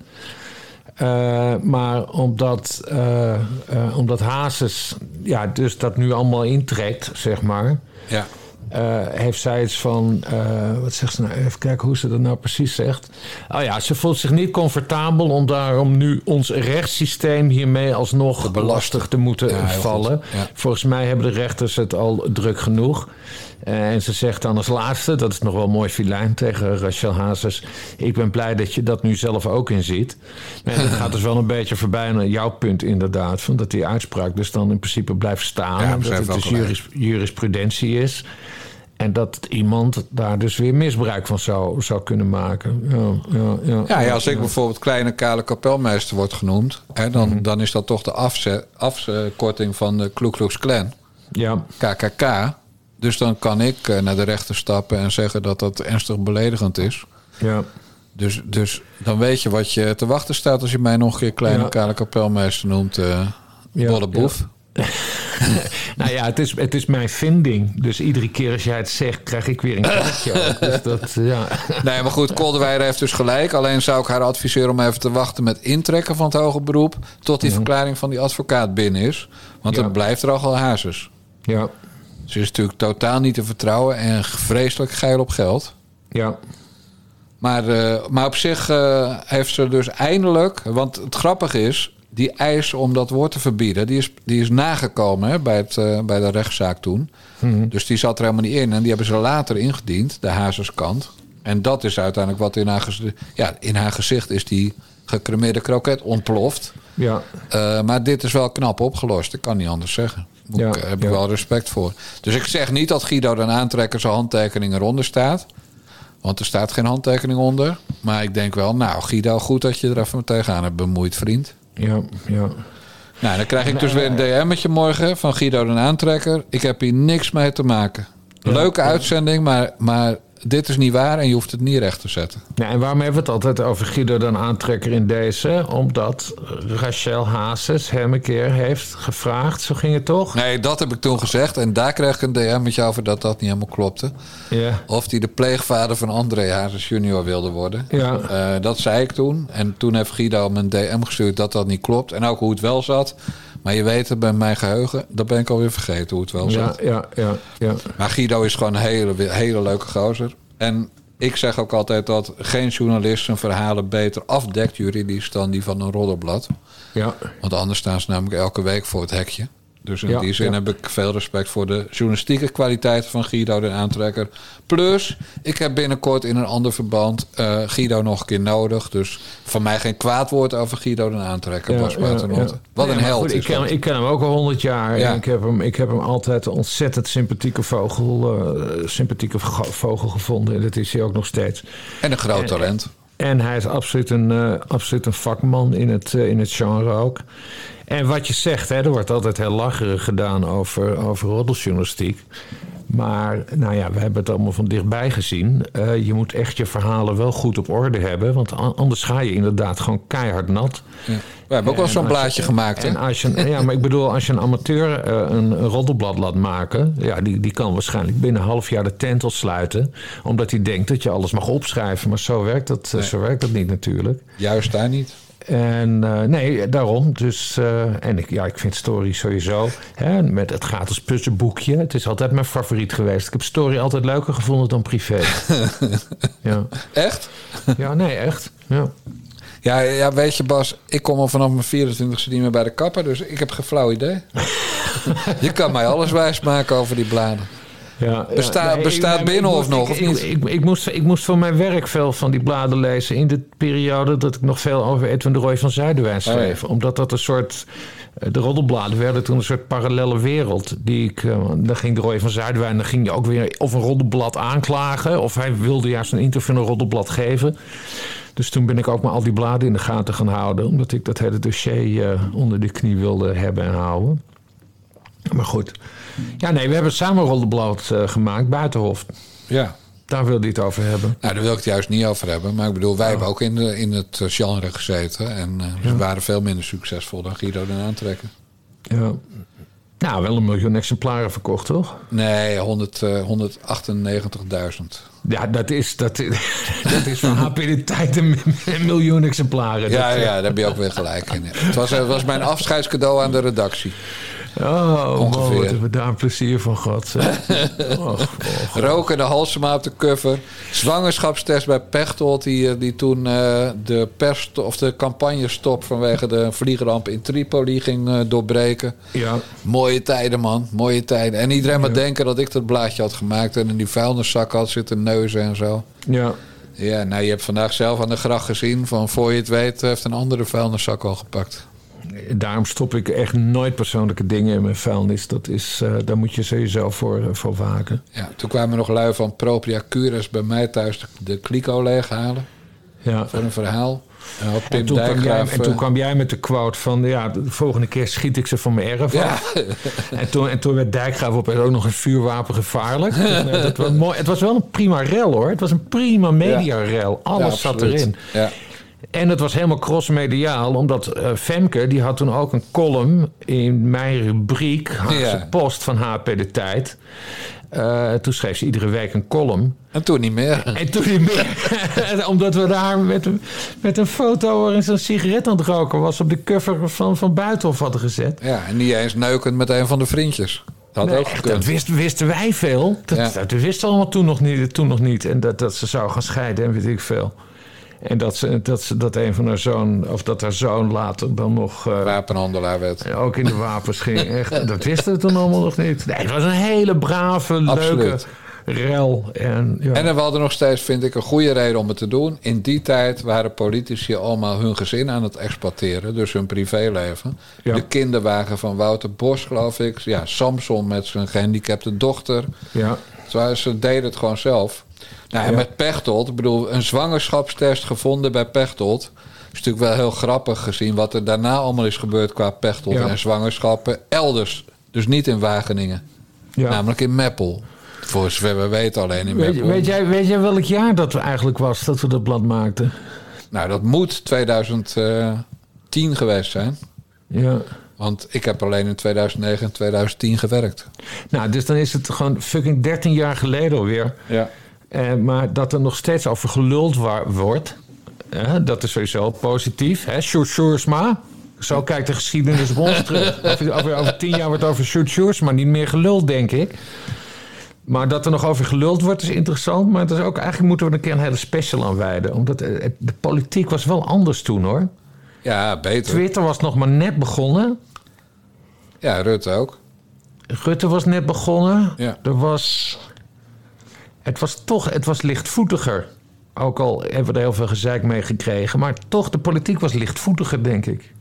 Eh, maar omdat, eh, eh, omdat Hazes ja, dus dat nu allemaal intrekt, zeg maar... Ja. heeft zij iets van... wat zegt ze nou? Even kijken hoe ze dat nou precies zegt. Oh ja, ze voelt zich niet comfortabel... om daarom nu ons rechtssysteem hiermee alsnog lastig te moeten Ja, vallen. Ja. Volgens mij hebben de rechters het al druk genoeg. Eh, en ze zegt dan als laatste, dat is nog wel mooi filijn tegen Rachel Hazes... ik ben blij dat je dat nu zelf ook inziet. En dat gaat dus wel een beetje voorbij aan jouw punt inderdaad... Van dat die uitspraak dus dan in principe blijft staan... Ja, dat het dus juris, jurisprudentie is... En dat iemand daar dus weer misbruik van zou, zou kunnen maken. Ja, ja, ja, Ja, ja, als ik bijvoorbeeld kleine kale kapelmeester word genoemd... Hè, dan, Mhm. dan is dat toch de afkorting van de Ku Klux Klan. Ja. KKK. Dus dan kan ik eh, naar de rechter stappen en zeggen dat dat ernstig beledigend is. Ja. Dus, dus dan weet je wat je te wachten staat als je mij nog een keer kleine Ja. kale kapelmeester noemt. eh Ja, boef. Nou ja, het is, het is mijn vinding. Dus iedere keer als jij het zegt, krijg ik weer een kaartje. Dus dat, ja. Nee, maar goed, Kolderweijer heeft dus gelijk. Alleen zou ik haar adviseren om even te wachten met intrekken van het hoger beroep... tot die verklaring van die advocaat binnen is. Want dan blijft er al hazes. Ja. Ze is natuurlijk totaal niet te vertrouwen en vreselijk geil op geld. Ja. Maar, eh, maar op zich eh, heeft ze dus eindelijk... Want het grappige is, die eis om dat woord te verbieden... die is, die is nagekomen hè, bij, het, eh, bij de rechtszaak toen. Mhm. Dus die zat er helemaal niet in. En die hebben ze later ingediend, de Hazeskant. En dat is uiteindelijk wat in haar, gez- ja, in haar gezicht is die gecremeerde kroket ontploft. Ja. Maar dit is wel knap opgelost. Ik kan niet anders zeggen. Ja, ik, heb ik wel respect voor. Dus ik zeg niet dat Guido den aantrekker zijn handtekening eronder staat. Want er staat geen handtekening onder. Maar ik denk wel, nou Guido, goed dat je er even tegenaan hebt bemoeid, vriend. Ja, ja. Nou, dan krijg ik dus weer een DM'tje morgen van Guido den aantrekker. Ik heb hier niks mee te maken. Leuke uitzending, maar, maar dit is niet waar en je hoeft het niet recht te zetten. Ja, en waarom hebben we het altijd over Guido dan aantrekker in deze? Omdat Rachel Hazes hem een keer heeft gevraagd. Zo ging het toch? Nee, dat heb ik toen gezegd. En daar kreeg ik een DM'tje over dat dat niet helemaal klopte. Ja. Of hij de pleegvader van André Hazes junior wilde worden. Ja. Eh, dat zei ik toen. En toen heeft Guido me een DM gestuurd dat dat niet klopt. En ook hoe het wel zat. Maar je weet het, bij mijn geheugen, dat ben ik alweer vergeten hoe het wel Ja, zat. ja, ja, ja. Maar Guido is gewoon een hele, hele leuke gozer. En ik zeg ook altijd dat geen journalist zijn verhalen beter afdekt juridisch dan die van een roddelblad. Ja. Want anders staan ze namelijk elke week voor het hekje. Dus in Ja, die zin ja. heb ik veel respect voor de journalistieke kwaliteit van Guido de aantrekker. Plus, ik heb binnenkort in een ander verband eh, Guido nog een keer nodig. Dus van mij geen kwaad woord over Guido de aantrekker. Bas. Wat Nee, een held goed, ik, ken, ik ken hem ook al honderd jaar. En ik heb, hem, ik heb hem altijd een ontzettend sympathieke vogel, eh, sympathieke vogel gevonden. En dat is hij ook nog steeds. En een groot En- talent. En hij is absoluut een, eh, absoluut een vakman in het, eh, in het genre ook. En wat je zegt, hè, er wordt altijd heel lacherig gedaan over, over roddeljournalistiek. Maar nou ja, we hebben het allemaal van dichtbij gezien. Eh, je moet echt je verhalen wel goed op orde hebben. Want an- anders ga je inderdaad gewoon keihard nat. Ja. We hebben ook wel zo'n je- blaadje gemaakt. Hè? En als je, ja, maar ik bedoel, als je een amateur eh, een, een roddelblad laat maken... Ja, die, die kan waarschijnlijk binnen een half jaar de tent sluiten. Omdat hij denkt dat je alles mag opschrijven. Maar zo werkt dat, eh, Nee. zo werkt dat niet natuurlijk. Juist daar niet. En eh, nee, daarom. Dus, eh, en ik, ja, ik vind Story sowieso. Hè, met het gratis puzzelboekje. Het is altijd mijn favoriet geweest. Ik heb Story altijd leuker gevonden dan privé. ja. Echt? ja, nee, echt. Ja. Ja, ja, weet je Bas, ik kom al vanaf mijn 24 niet meer bij de kapper. Dus ik heb geen flauw idee. je kan mij alles wijsmaken over die bladen. Ja, Besta- ja, nee, bestaat ik- Binnenhof nog, ik- of niet? Ik, ik, moest, ik moest voor mijn werk veel van die bladen lezen in de periode dat ik nog veel over Edwin de Roy van Zuiderwijn Oh, ja. schreef. Omdat dat een soort. eh, De roddelbladen werden toen een soort parallele wereld. Die ik, eh, dan ging de Roy van Zuiderwijn, dan ging je ook weer of een roddelblad aanklagen. Of hij wilde juist een interview in een roddelblad geven. Dus toen ben ik ook maar al die bladen in de gaten gaan houden. Omdat ik dat hele dossier eh, onder de knie wilde hebben en houden. Maar goed. Ja, nee, we hebben samen een roddelblad eh, gemaakt, Buitenhof. Ja. Daar wilde hij het over hebben. Nou, daar wil ik het juist niet over hebben. Maar ik bedoel, wij hebben ook in, de, in het eh, genre gezeten. En eh, we waren veel minder succesvol dan Guido den Aantrekker. Ja. Nou, wel een miljoen exemplaren verkocht, toch? Nee, 100, eh, 198.000. Ja, dat is, dat, dat is van HP de tijd een, een miljoen exemplaren. Ja, Dat, ja, daar heb je ook weer gelijk in. Het was, het was mijn afscheidscadeau aan de redactie. Oh, Ongeveer. man, hebben we daar een plezier van gehad. Oh, oh, Roken de Halsema op de cover. Zwangerschapstest bij Pechtold, die, eh, die toen eh, de, pers of de campagnestop vanwege de vliegramp in Tripoli ging eh, doorbreken. Ja. Mooie tijden, man. Mooie tijden. En iedereen maar denken dat ik dat blaadje had gemaakt en in die vuilniszak had zitten neuzen en zo. Ja. Ja, nou, je hebt vandaag zelf aan de gracht gezien. Van voor je het weet, heeft een andere vuilniszak al gepakt. Daarom stop ik echt nooit persoonlijke dingen in mijn vuilnis. Dat is, eh, daar moet je sowieso voor, eh, voor waken. Ja, toen kwamen nog lui van Propria Cures bij mij thuis de, de kliko leeghalen. Ja. Voor een verhaal. En, En toen, kwam jij, Dijkgraaf, en toen eh, kwam jij met de quote van... ja, de volgende keer schiet ik ze van mijn erf Ja. af. En toen, en toen werd Dijkgraaf opeens ook nog een vuurwapen gevaarlijk. Dus, dat was mooi. Het was wel een prima rel, hoor. Het was een prima mediarel. Alles Ja, zat erin. Ja. En het was helemaal crossmediaal, omdat eh, Femke... die had toen ook een column in mijn rubriek... Haagse Ja. Post van HP De Tijd. Eh, toen schreef ze iedere week een column. En toen niet meer. En toen niet meer. Omdat we daar met een, met een foto waarin ze een sigaret aan het roken was... op de cover van, van Buitenhof hadden gezet. Ja, en niet eens neukend met een van de vriendjes. Dat had Nee, ook echt, gekund. dat wist, wisten wij veel. Dat, Ja. dat wisten allemaal toen nog niet. Toen nog niet. En dat, dat ze zou gaan scheiden en weet ik veel. En dat, ze, dat, ze, dat een van haar zoon, of dat haar zoon later dan nog... eh, Wapenhandelaar werd. ook in de wapens ging. Echt, dat wisten we toen allemaal nog niet. Nee, het was een hele brave, leuke rel. En, ja. En we hadden nog steeds, vind ik, een goede reden om het te doen. In die tijd waren politici allemaal hun gezin aan het exploiteren. Dus hun privéleven. Ja. De kinderwagen van Wouter Bos, geloof ik. Ja, Samson met zijn gehandicapte dochter. ja. Terwijl ze deden het gewoon zelf. Nou, en Ja. met Pechtold, ik bedoel, een zwangerschapstest gevonden bij Pechtold. is natuurlijk wel heel grappig gezien wat er daarna allemaal is gebeurd qua Pechtold Ja. en zwangerschappen elders. Dus niet in Wageningen, ja. namelijk in Meppel. Voor zover we weten alleen in Weet, Meppel. weet, jij, weet jij welk jaar dat eigenlijk was dat we dat blad maakten? Nou, dat moet 2010 geweest zijn. Ja. Want ik heb alleen in 2009 en 2010 gewerkt. Nou, dus dan is het gewoon fucking 13 jaar geleden alweer. Ja. Eh, maar dat er nog steeds over geluld wordt, eh, dat is sowieso positief. Hè? Sjoerd Sjoerdsma, zo kijkt de geschiedenis op ons terug. Over, over, tien jaar wordt over Sjoerd Sjoerdsma niet meer geluld, denk ik. Maar dat er nog over geluld wordt is interessant. Maar het is ook, eigenlijk moeten we er een keer een hele special aan wijden. Omdat eh, de politiek was wel anders toen, hoor. Ja, beter. Twitter was nog maar net begonnen. Ja, Rutte ook. Rutte was net begonnen. Ja. Er was. Het was toch. Het was lichtvoetiger. Ook al hebben we er heel veel gezeik mee gekregen. Maar toch, de politiek was lichtvoetiger, denk ik.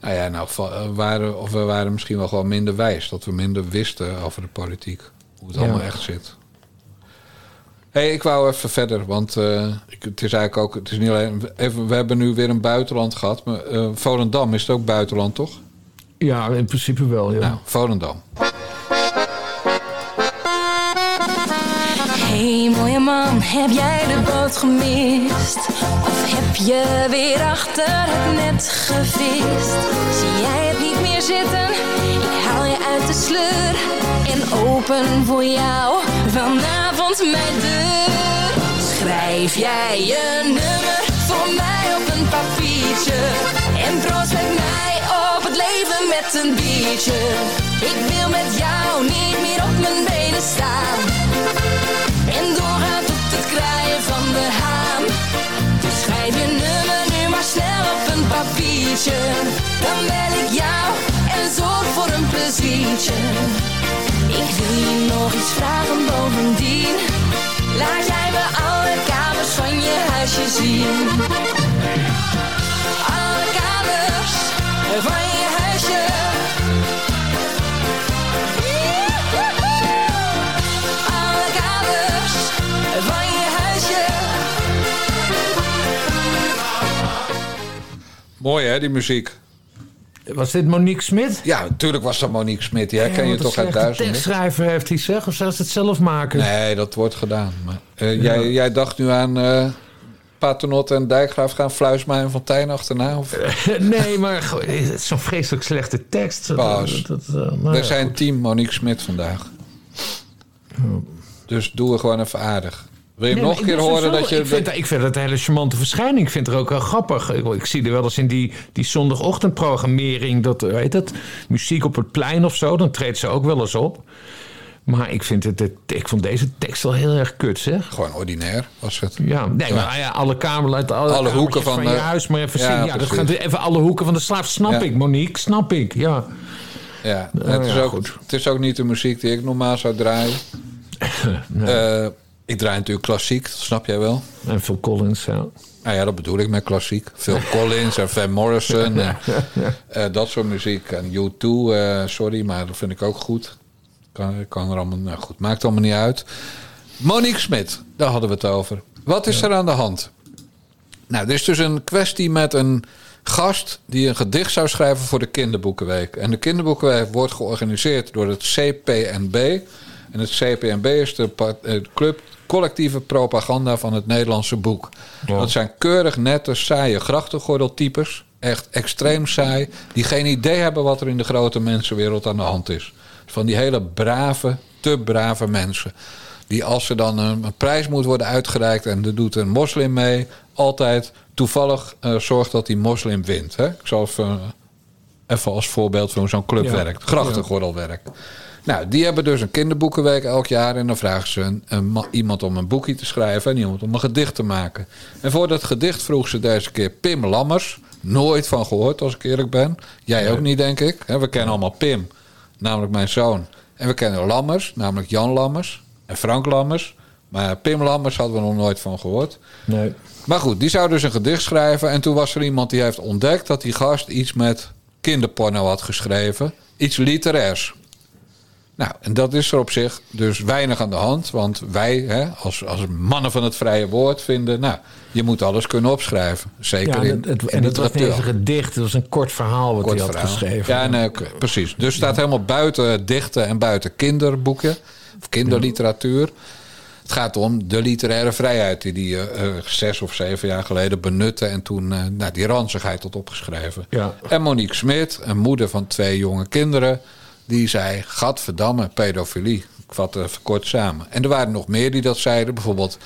Nou ja, nou, eh, waren, of we waren misschien wel gewoon minder wijs. Dat we minder wisten over de politiek. Hoe het Ja. allemaal echt zit. hey, ik wou even verder. Want eh, ik, het is eigenlijk ook... Het is niet alleen, even, we hebben nu weer een buitenland gehad. Maar eh, Volendam is het ook buitenland, toch? Ja, in principe wel. Ja. Nou, Volendam. Hey mooie man, heb jij de boot gemist? Of heb je weer achter het net gevist? Zie jij het niet meer zitten? Ik haal je uit de sleur en open voor jou vanavond mijn deur. Schrijf jij je nummer voor mij op een papiertje en proost met mij leven met een biertje. Ik wil met jou niet meer op mijn benen staan. En doorgaan tot het kraaien van de haan. Dus schrijf je nummer nu maar snel op een papiertje. Dan bel ik jou en zorg voor een pleziertje. Ik wil je nog iets vragen bovendien. Laat jij me alle kamers van je huisje zien. Alle kamers van je Mooi hè, die muziek. Was dit Monique Smit? Ja, natuurlijk was dat Monique Smit. Die herken je toch uit slechte duizenden? tekstschrijver heeft hij zeg, of zou ze het zelf maken? Nee, dat wordt gedaan. Maar, eh, jij, jij dacht nu aan Paternotte en Dijkgraaf gaan Fluisma en Fontijn achterna? Of? nee, maar goh, het is zo'n vreselijk slechte tekst. Paus. Dat, dat, nou We ja, zijn goed. team Monique Smit vandaag. Dus doe er gewoon even aardig. Wil je Nee, nog een keer horen zo- dat je... Ik vind, ik vind het een hele charmante verschijning. Ik vind het ook wel grappig. Ik, ik zie er wel eens in die, die zondagochtendprogrammering... dat, weet dat, muziek op het plein of zo. Dan treedt ze ook wel eens op. Maar ik, vind het, ik vond deze tekst wel heel erg kut, zeg. Gewoon ordinair was het. Ja, nee, Ja. maar ah ja, alle kamerluiden, alle, Alle hoeken van je de- huis maar even Ja, zien. Ja, dat gaat even alle hoeken van de slaaf. Snap ik, Monique, snap ik. Ja. Ja, Nou het, is ook, het is ook niet de muziek die ik normaal zou draaien. Eh, ik draai natuurlijk klassiek, dat snap jij wel. En Phil Collins, ja. Nou ja, dat bedoel ik met klassiek. Phil Collins en Van Morrison. en, eh, dat soort muziek. En U2, eh, sorry, maar dat vind ik ook goed. Kan, kan er allemaal, nou goed, maakt allemaal niet uit. Monique Smit, daar hadden we het over. Wat is er aan de hand? Nou, er is dus een kwestie met een gast die een gedicht zou schrijven voor de Kinderboekenweek. En de Kinderboekenweek wordt georganiseerd door het CPNB. En het CPNB is de eh, club collectieve propaganda van het Nederlandse boek. Dat zijn keurig nette, saaie grachtengordeltypes. Echt extreem saai. Die geen idee hebben wat er in de grote mensenwereld aan de hand is. Van die hele brave, te brave mensen. Die als er dan een, een prijs moet worden uitgereikt en er doet een moslim mee, altijd toevallig eh, zorgt dat die moslim wint. Hè? Ik zal even, even als voorbeeld van hoe zo'n club Ja. werkt. Grachtengordelwerk. Nou, die hebben dus een kinderboekenweek elk jaar. En dan vragen ze een, een ma- iemand om een boekje te schrijven en iemand om een gedicht te maken. En voor dat gedicht vroeg ze deze keer Pim Lammers. Nooit van gehoord, als ik eerlijk ben. Jij ook niet, denk ik. We kennen allemaal Pim, namelijk mijn zoon. En we kennen Lammers, namelijk Jan Lammers. En Frank Lammers. Maar Pim Lammers hadden we nog nooit van gehoord. Nee. Maar goed, die zou dus een gedicht schrijven. En toen was er iemand die heeft ontdekt dat die gast iets met kinderporno had geschreven. Iets literairs. Nou, en dat is er op zich dus weinig aan de hand. Want wij, hè, als, als mannen van het vrije woord, vinden... nou, je moet alles kunnen opschrijven. Zeker Ja, in, het, in en het was niet een gedicht. Het was een kort verhaal wat Kort hij had verhaal. geschreven. Ja, nee, oké, precies. Dus staat helemaal buiten dichten en buiten kinderboeken. Of kinderliteratuur. Het gaat om de literaire vrijheid die die eh, eh, zes of zeven jaar geleden benutte. En toen eh, nou, die ranzigheid had opgeschreven. Ja. En Monique Smit, een moeder van twee jonge kinderen. Die zei, gadverdamme, pedofilie. Ik vat even kort samen. En er waren nog meer die dat zeiden. Bijvoorbeeld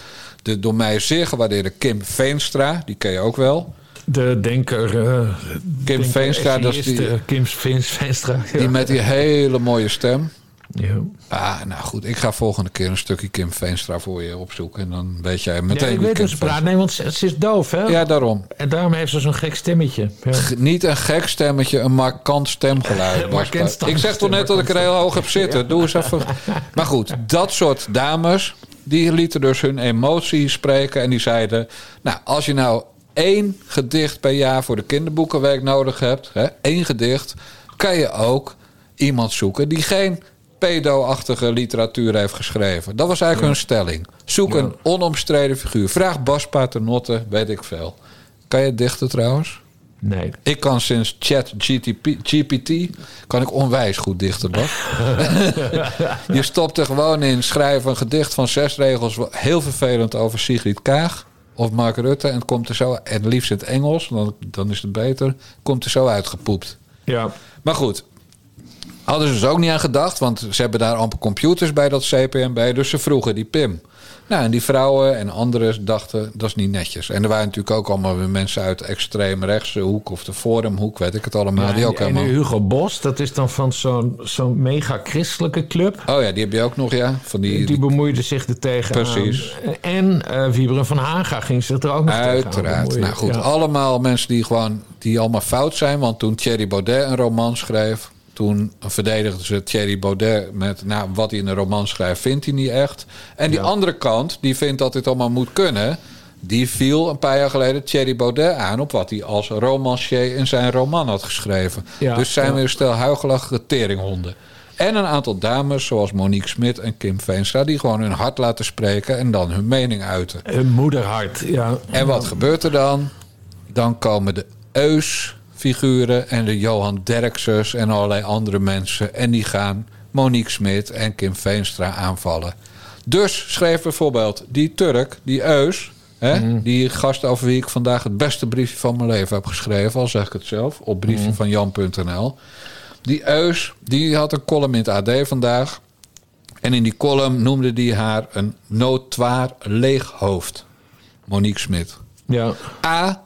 de door mij zeer gewaardeerde Kim Veenstra. Die ken je ook wel. De denker... eh, Kim denker, Veenstra, dat is die- eh, Kim Veens- Veenstra. ja. Die met die hele mooie stem. Ja. Ah, nou goed, ik ga volgende keer een stukje Kim Veenstra voor je opzoeken. En dan weet jij Ja, meteen ik weet hoe ze praat. Nee, want ze, ze is doof, hè? Ja, daarom. En daarom heeft ze zo'n gek stemmetje. Ja. Niet een gek stemmetje, een markant stemgeluid. Markant stem- ik zeg toch net dat ik er heel hoog heb zitten. Doe eens even. Maar goed, dat soort dames, die lieten dus hun emotie spreken. En die zeiden, nou, als je nou één gedicht per jaar voor de kinderboekenweek nodig hebt, hè, één gedicht, kan je ook iemand zoeken die geen pedo-achtige literatuur heeft geschreven. Dat was eigenlijk hun stelling. Zoek een onomstreden figuur. Vraag Bas Paternotte, weet ik veel. Kan je dichten trouwens? Nee. Ik kan sinds chat GTP, GPT kan ik onwijs goed dichten, Bas. je stopt er gewoon in, schrijf een gedicht van zes regels... heel vervelend over Sigrid Kaag of Mark Rutte... en het komt er zo, en liefst in het Engels, dan, dan is het beter... komt er zo uitgepoept. Ja. Maar goed, hadden ze dus ook niet aan gedacht... want ze hebben daar amper computers bij dat CPNB... dus ze vroegen die Pim. Nou, en die vrouwen en anderen dachten, dat is niet netjes. En er waren natuurlijk ook allemaal weer mensen uit de extreem rechtse hoek... of de forumhoek, weet ik het allemaal. Ja, die ook en, en helemaal... Hugo Bos, dat is dan van zo'n zo'n mega christelijke club. Oh ja, die heb je ook nog, ja. Van die, Die bemoeide zich er tegenaan. Precies. En eh Wieberen van Haga ging zich er ook nog Uiteraard. bemoeien. Nou goed, Ja. allemaal mensen die gewoon die allemaal fout zijn. Want toen Thierry Baudet een roman schreef, toen verdedigden ze Thierry Baudet met nou, wat hij in een roman schrijft, vindt hij niet echt. En die andere kant, die vindt dat dit allemaal moet kunnen. Die viel een paar jaar geleden Thierry Baudet aan op wat hij als romancier in zijn roman had geschreven. Ja, dus zijn ja. weer een stel huigelachtige teringhonden. En een aantal dames zoals Monique Smit en Kim Veenstra... die gewoon hun hart laten spreken en dan hun mening uiten. Hun moederhart, ja. En wat gebeurt er dan? Dan komen de Eus-figuren en de Johan Derksers en allerlei andere mensen. En die gaan Monique Smit en Kim Veenstra aanvallen. Dus schreef bijvoorbeeld die Turk, die Eus, Hè? Die gast over wie ik vandaag het beste briefje van mijn leven heb geschreven, al zeg ik het zelf, op briefje van jan.nl. Die Eus, die had een column in het AD vandaag. En in die column noemde die haar een notoir leeg hoofd. Monique Smit. Ja. A.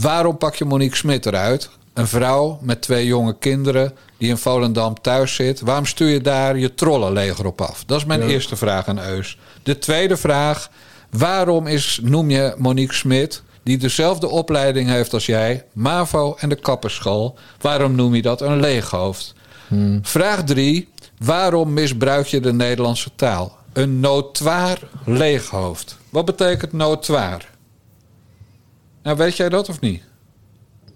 Waarom pak je Monique Smit eruit? Een vrouw met twee jonge kinderen die in Volendam thuis zit. Waarom stuur je daar je trollenleger op af? Dat is mijn Ja. eerste vraag aan Eus. De tweede vraag. Waarom is, noem je Monique Smit, die dezelfde opleiding heeft als jij, MAVO en de kapperschool, waarom noem je dat een leeghoofd? Vraag drie. Waarom misbruik je de Nederlandse taal? Een notoir leeghoofd. Wat betekent notoir? Nou, weet jij dat of niet?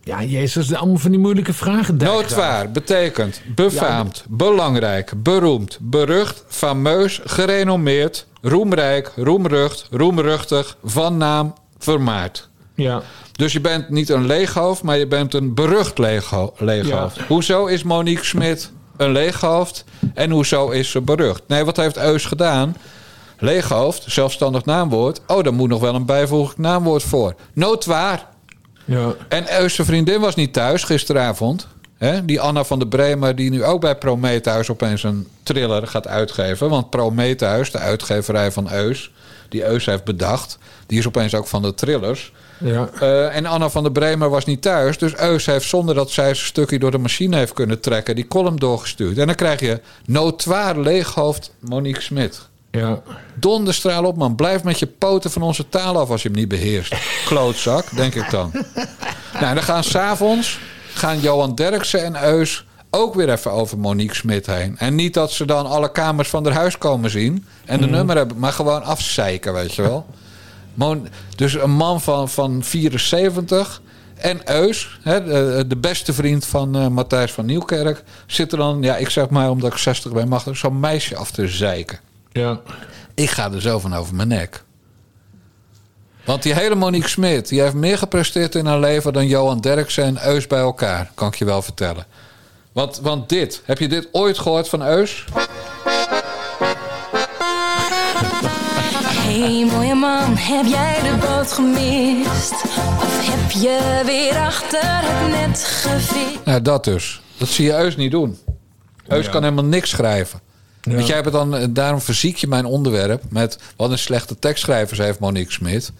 Ja, Jezus, allemaal van die moeilijke vragen. Noodwaar betekent befaamd, belangrijk, beroemd, berucht, fameus, gerenommeerd, roemrijk, roemrucht, roemruchtig, van naam, vermaard. Ja. Dus je bent niet een leeghoofd, maar je bent een berucht leegho- leeghoofd. Ja. Hoezo is Monique Smit een leeghoofd en hoezo is ze berucht? Nee, wat heeft Eus gedaan? Leeghoofd, zelfstandig naamwoord. Oh, daar moet nog wel een bijvoeglijk naamwoord voor. Noodwaar. Ja. En zijn vriendin was niet thuis gisteravond. Hè? Die Anna van der Bremer, die nu ook bij Prometheus opeens een thriller gaat uitgeven. Want Prometheus, de uitgeverij van Eus, die Eus heeft bedacht, die is opeens ook van de thrillers. Ja. Eh, en Anna van der Bremer was niet thuis. Dus Eus heeft zonder dat zij zijn stukje door de machine heeft kunnen trekken, die column doorgestuurd. En dan krijg je notoir leeghoofd Monique Smit. Ja. Donderstraal op, man. Blijf met je poten van onze taal af als je hem niet beheerst. Klootzak, denk ik dan. Nou, dan gaan s'avonds gaan Johan Derksen en Eus ook weer even over Monique Smit heen. En niet dat ze dan alle kamers van haar huis komen zien en de nummer hebben, maar gewoon afzeiken, weet je wel. Mon- dus een man van, van 74 en Eus, hè, de, de beste vriend van eh, Matthijs van Nieuwkerk, zit er dan, ja, ik zeg maar omdat ik 60 ben, mag er zo'n meisje af te zeiken. Ja. Ik ga er zo van over mijn nek. Want die hele Monique Smit, die heeft meer gepresteerd in haar leven dan Johan Derksen en Eus bij elkaar, kan ik je wel vertellen. Want, want dit, heb je dit ooit gehoord van Eus? Hey mooie man, heb jij de boot gemist? Of heb je weer achter het net gevist? Nou, dat dus. Dat zie je Eus niet doen. Eus Ja. kan helemaal niks schrijven. Ja. Want jij hebt het dan, eh, daarom verziek je mijn onderwerp met wat een slechte tekstschrijvers heeft Monique Smit.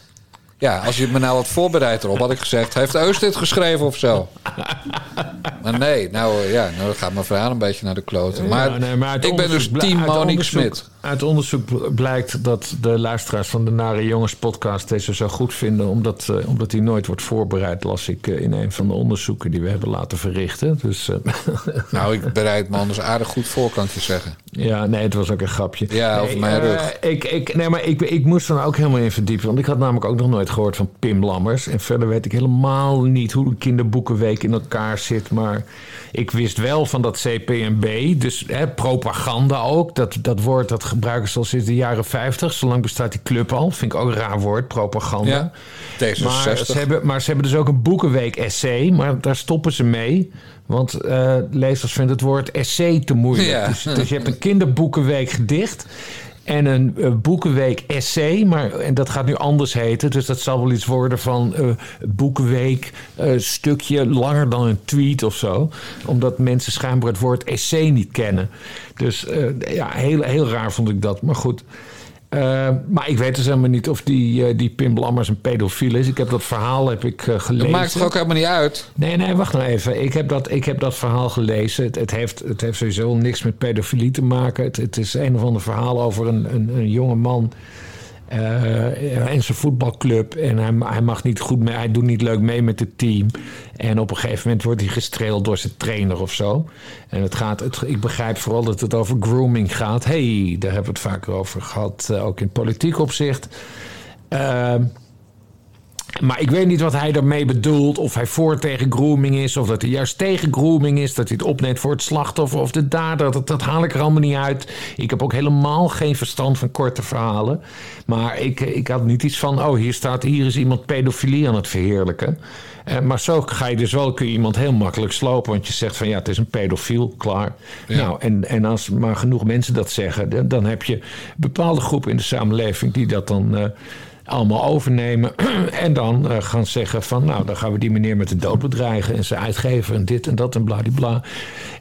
Ja, als je me nou had voorbereid erop, had ik gezegd: Heeft Eus dit geschreven of zo? Maar nee, nou ja, nou gaat mijn verhaal een beetje naar de kloten. Maar, Ja, nee, maar ik ben dus team Monique Smit. Uit onderzoek bl- blijkt dat de luisteraars van de Nare Jongens podcast deze zo goed vinden, omdat, eh, omdat die nooit wordt voorbereid, las ik eh, in een van de onderzoeken die we hebben laten verrichten. Dus eh, Nou, ik bereid me anders aardig goed voor, kan ik je zeggen. ja, nee, het was ook een grapje. Ja, nee, over mijn rug. Ik, ik, nee, maar ik, ik moest er ook helemaal in verdiepen, want ik had namelijk ook nog nooit gehoord van Pim Lammers. En verder weet ik helemaal niet hoe de kinderboekenweek in elkaar zit, maar ik wist wel van dat CPNB, dus hè, propaganda ook. Dat, dat woord dat gebruiken ze al sinds de jaren 50. Zolang bestaat die club al. Vind ik ook een raar woord, propaganda. Ja, D66. Maar ze, hebben, maar ze hebben dus ook een boekenweek essay, maar daar stoppen ze mee. Want eh, lezers vinden het woord essay te moeilijk. Ja. Dus, dus je hebt een kinderboekenweek gedicht en een eh, boekenweek essay. Maar, en dat gaat nu anders heten. Dus dat zal wel iets worden van eh, boekenweek, eh, stukje langer dan een tweet of zo. Omdat mensen schijnbaar het woord essay niet kennen. Dus ja, heel, heel raar vond ik dat. Maar goed. Eh, maar ik weet dus helemaal niet of die, eh, die Pim Lammers een pedofiel is. Ik heb dat verhaal heb ik, eh, gelezen. Dat maakt toch ook helemaal niet uit? Nee, nee, wacht nou even. Ik heb dat, ik heb dat verhaal gelezen. Het, het, heeft, het heeft sowieso niks met pedofilie te maken. Het, het is een of ander verhaal over een, een, een jonge man eh en zijn voetbalclub. En hij, hij mag niet goed mee, hij doet niet leuk mee met het team. En op een gegeven moment wordt hij gestreeld door zijn trainer of zo. En het gaat, het, ik begrijp vooral dat het over grooming gaat. hey, daar hebben we het vaker over gehad, eh, ook in politiek opzicht. Maar ik weet niet wat hij daarmee bedoelt. Of hij voor tegen grooming is. Of dat hij juist tegen grooming is. Dat hij het opneemt voor het slachtoffer of de dader. Dat, dat haal ik er allemaal niet uit. Ik heb ook helemaal geen verstand van korte verhalen. Maar ik, ik had niet iets van. Oh, hier staat. Hier is iemand pedofilie aan het verheerlijken. Eh, maar zo ga je dus wel. Kun je iemand heel makkelijk slopen. Want je zegt van ja, het is een pedofiel. Klaar. Nou, en, en als maar genoeg mensen dat zeggen. Dan, dan heb je bepaalde groepen in de samenleving die dat dan. eh, allemaal overnemen. en dan eh, gaan zeggen van, nou, dan gaan we die meneer met de dood bedreigen. En zijn uitgeven en dit en dat en bladibla.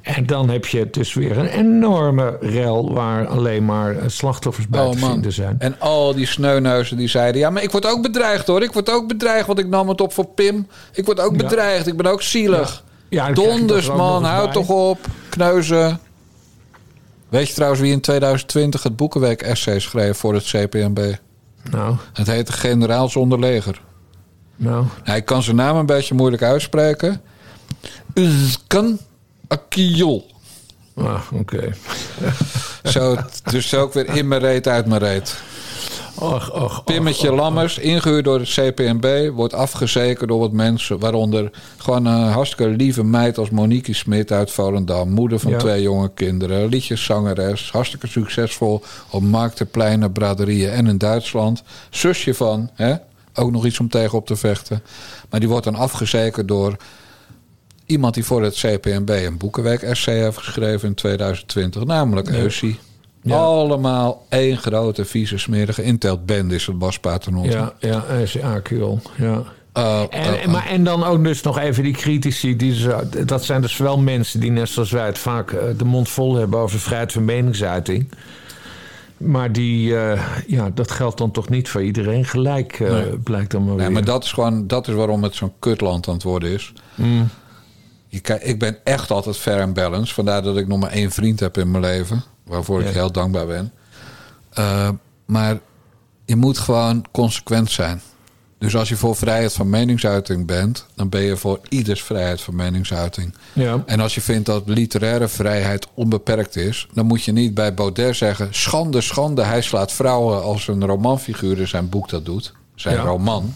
En dan heb je dus weer een enorme rel waar alleen maar eh, slachtoffers bij Oh te man. vinden zijn. En al die sneuneuzen die zeiden... ja, maar ik word ook bedreigd hoor. Ik word ook bedreigd, want ik nam het op voor Pim. Ik word ook Ja. bedreigd. Ik ben ook zielig. Ja, je Donders er man, houd toch op. Kneuzen. Weet je trouwens wie in 2020 het Boekenweek-essay schreef voor het CPNB? Nou, Het heette Generaal zonder leger. nou. Ik kan zijn naam een beetje moeilijk uitspreken. Uzkan Akiyol. Ah, oké. Zo, dus ook weer in mijn reet, uit mijn reet. Och, och, Pimmetje Lammers, ingehuurd door het CPNB, wordt afgezekerd door wat mensen. Waaronder gewoon een hartstikke lieve meid als Monique Smit uit Volendam. Moeder van Ja. twee jonge kinderen. Liedjeszangeres. Hartstikke succesvol op markten, pleinen, braderieën en in Duitsland. Zusje van, hè? ook nog iets om tegen op te vechten. Maar die wordt dan afgezekerd door iemand die voor het CPNB een boekenweek-essay heeft geschreven in 2020. Namelijk Ja. Eusie. Ja. Allemaal één grote, vieze, smerige inteltband is het Bas Paternotte. Ja, ja, SAQL. Ja. Uh, En, uh, maar, en dan ook dus nog even die critici. Die dat zijn dus wel mensen die, net zoals wij het vaak eh, de mond vol hebben over vrijheid van meningsuiting. Maar die, ja, dat geldt dan toch niet voor iedereen gelijk, Nee. blijkt dan maar Nee, weer. maar dat is gewoon dat is waarom het zo'n kutland aan het worden is. Mm. Je, ik ben echt altijd fair en balanced. Vandaar dat ik nog maar één vriend heb in mijn leven. Waarvoor ik heel dankbaar ben. Uh, maar je moet gewoon consequent zijn. Dus als je voor vrijheid van meningsuiting bent, dan ben je voor ieders vrijheid van meningsuiting. Ja. En als je vindt dat literaire vrijheid onbeperkt is, dan moet je niet bij Baudet zeggen: schande, schande, hij slaat vrouwen als een romanfiguur in zijn boek dat doet, zijn Ja. roman.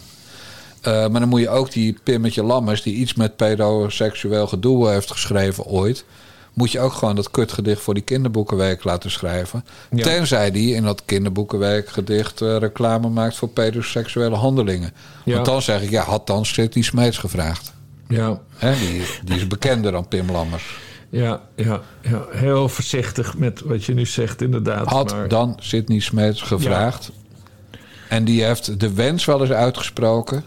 Uh, maar dan moet je ook die Pimmetje Lammers, die iets met pedoseksueel gedoe heeft geschreven ooit, moet je ook gewoon dat kutgedicht voor die kinderboekenweek laten schrijven. Ja. Tenzij die in dat kinderboekenweekgedicht uh, reclame maakt voor pedoseksuele handelingen. Ja. Want dan zeg ik, ja, had dan Sidney Smeets gevraagd. Ja. Hè, die, die is bekender dan Pim Lammers. Ja, ja, ja, heel voorzichtig met wat je nu zegt, inderdaad. Had maar- dan Sidney Smeets gevraagd. En die heeft de wens wel eens uitgesproken.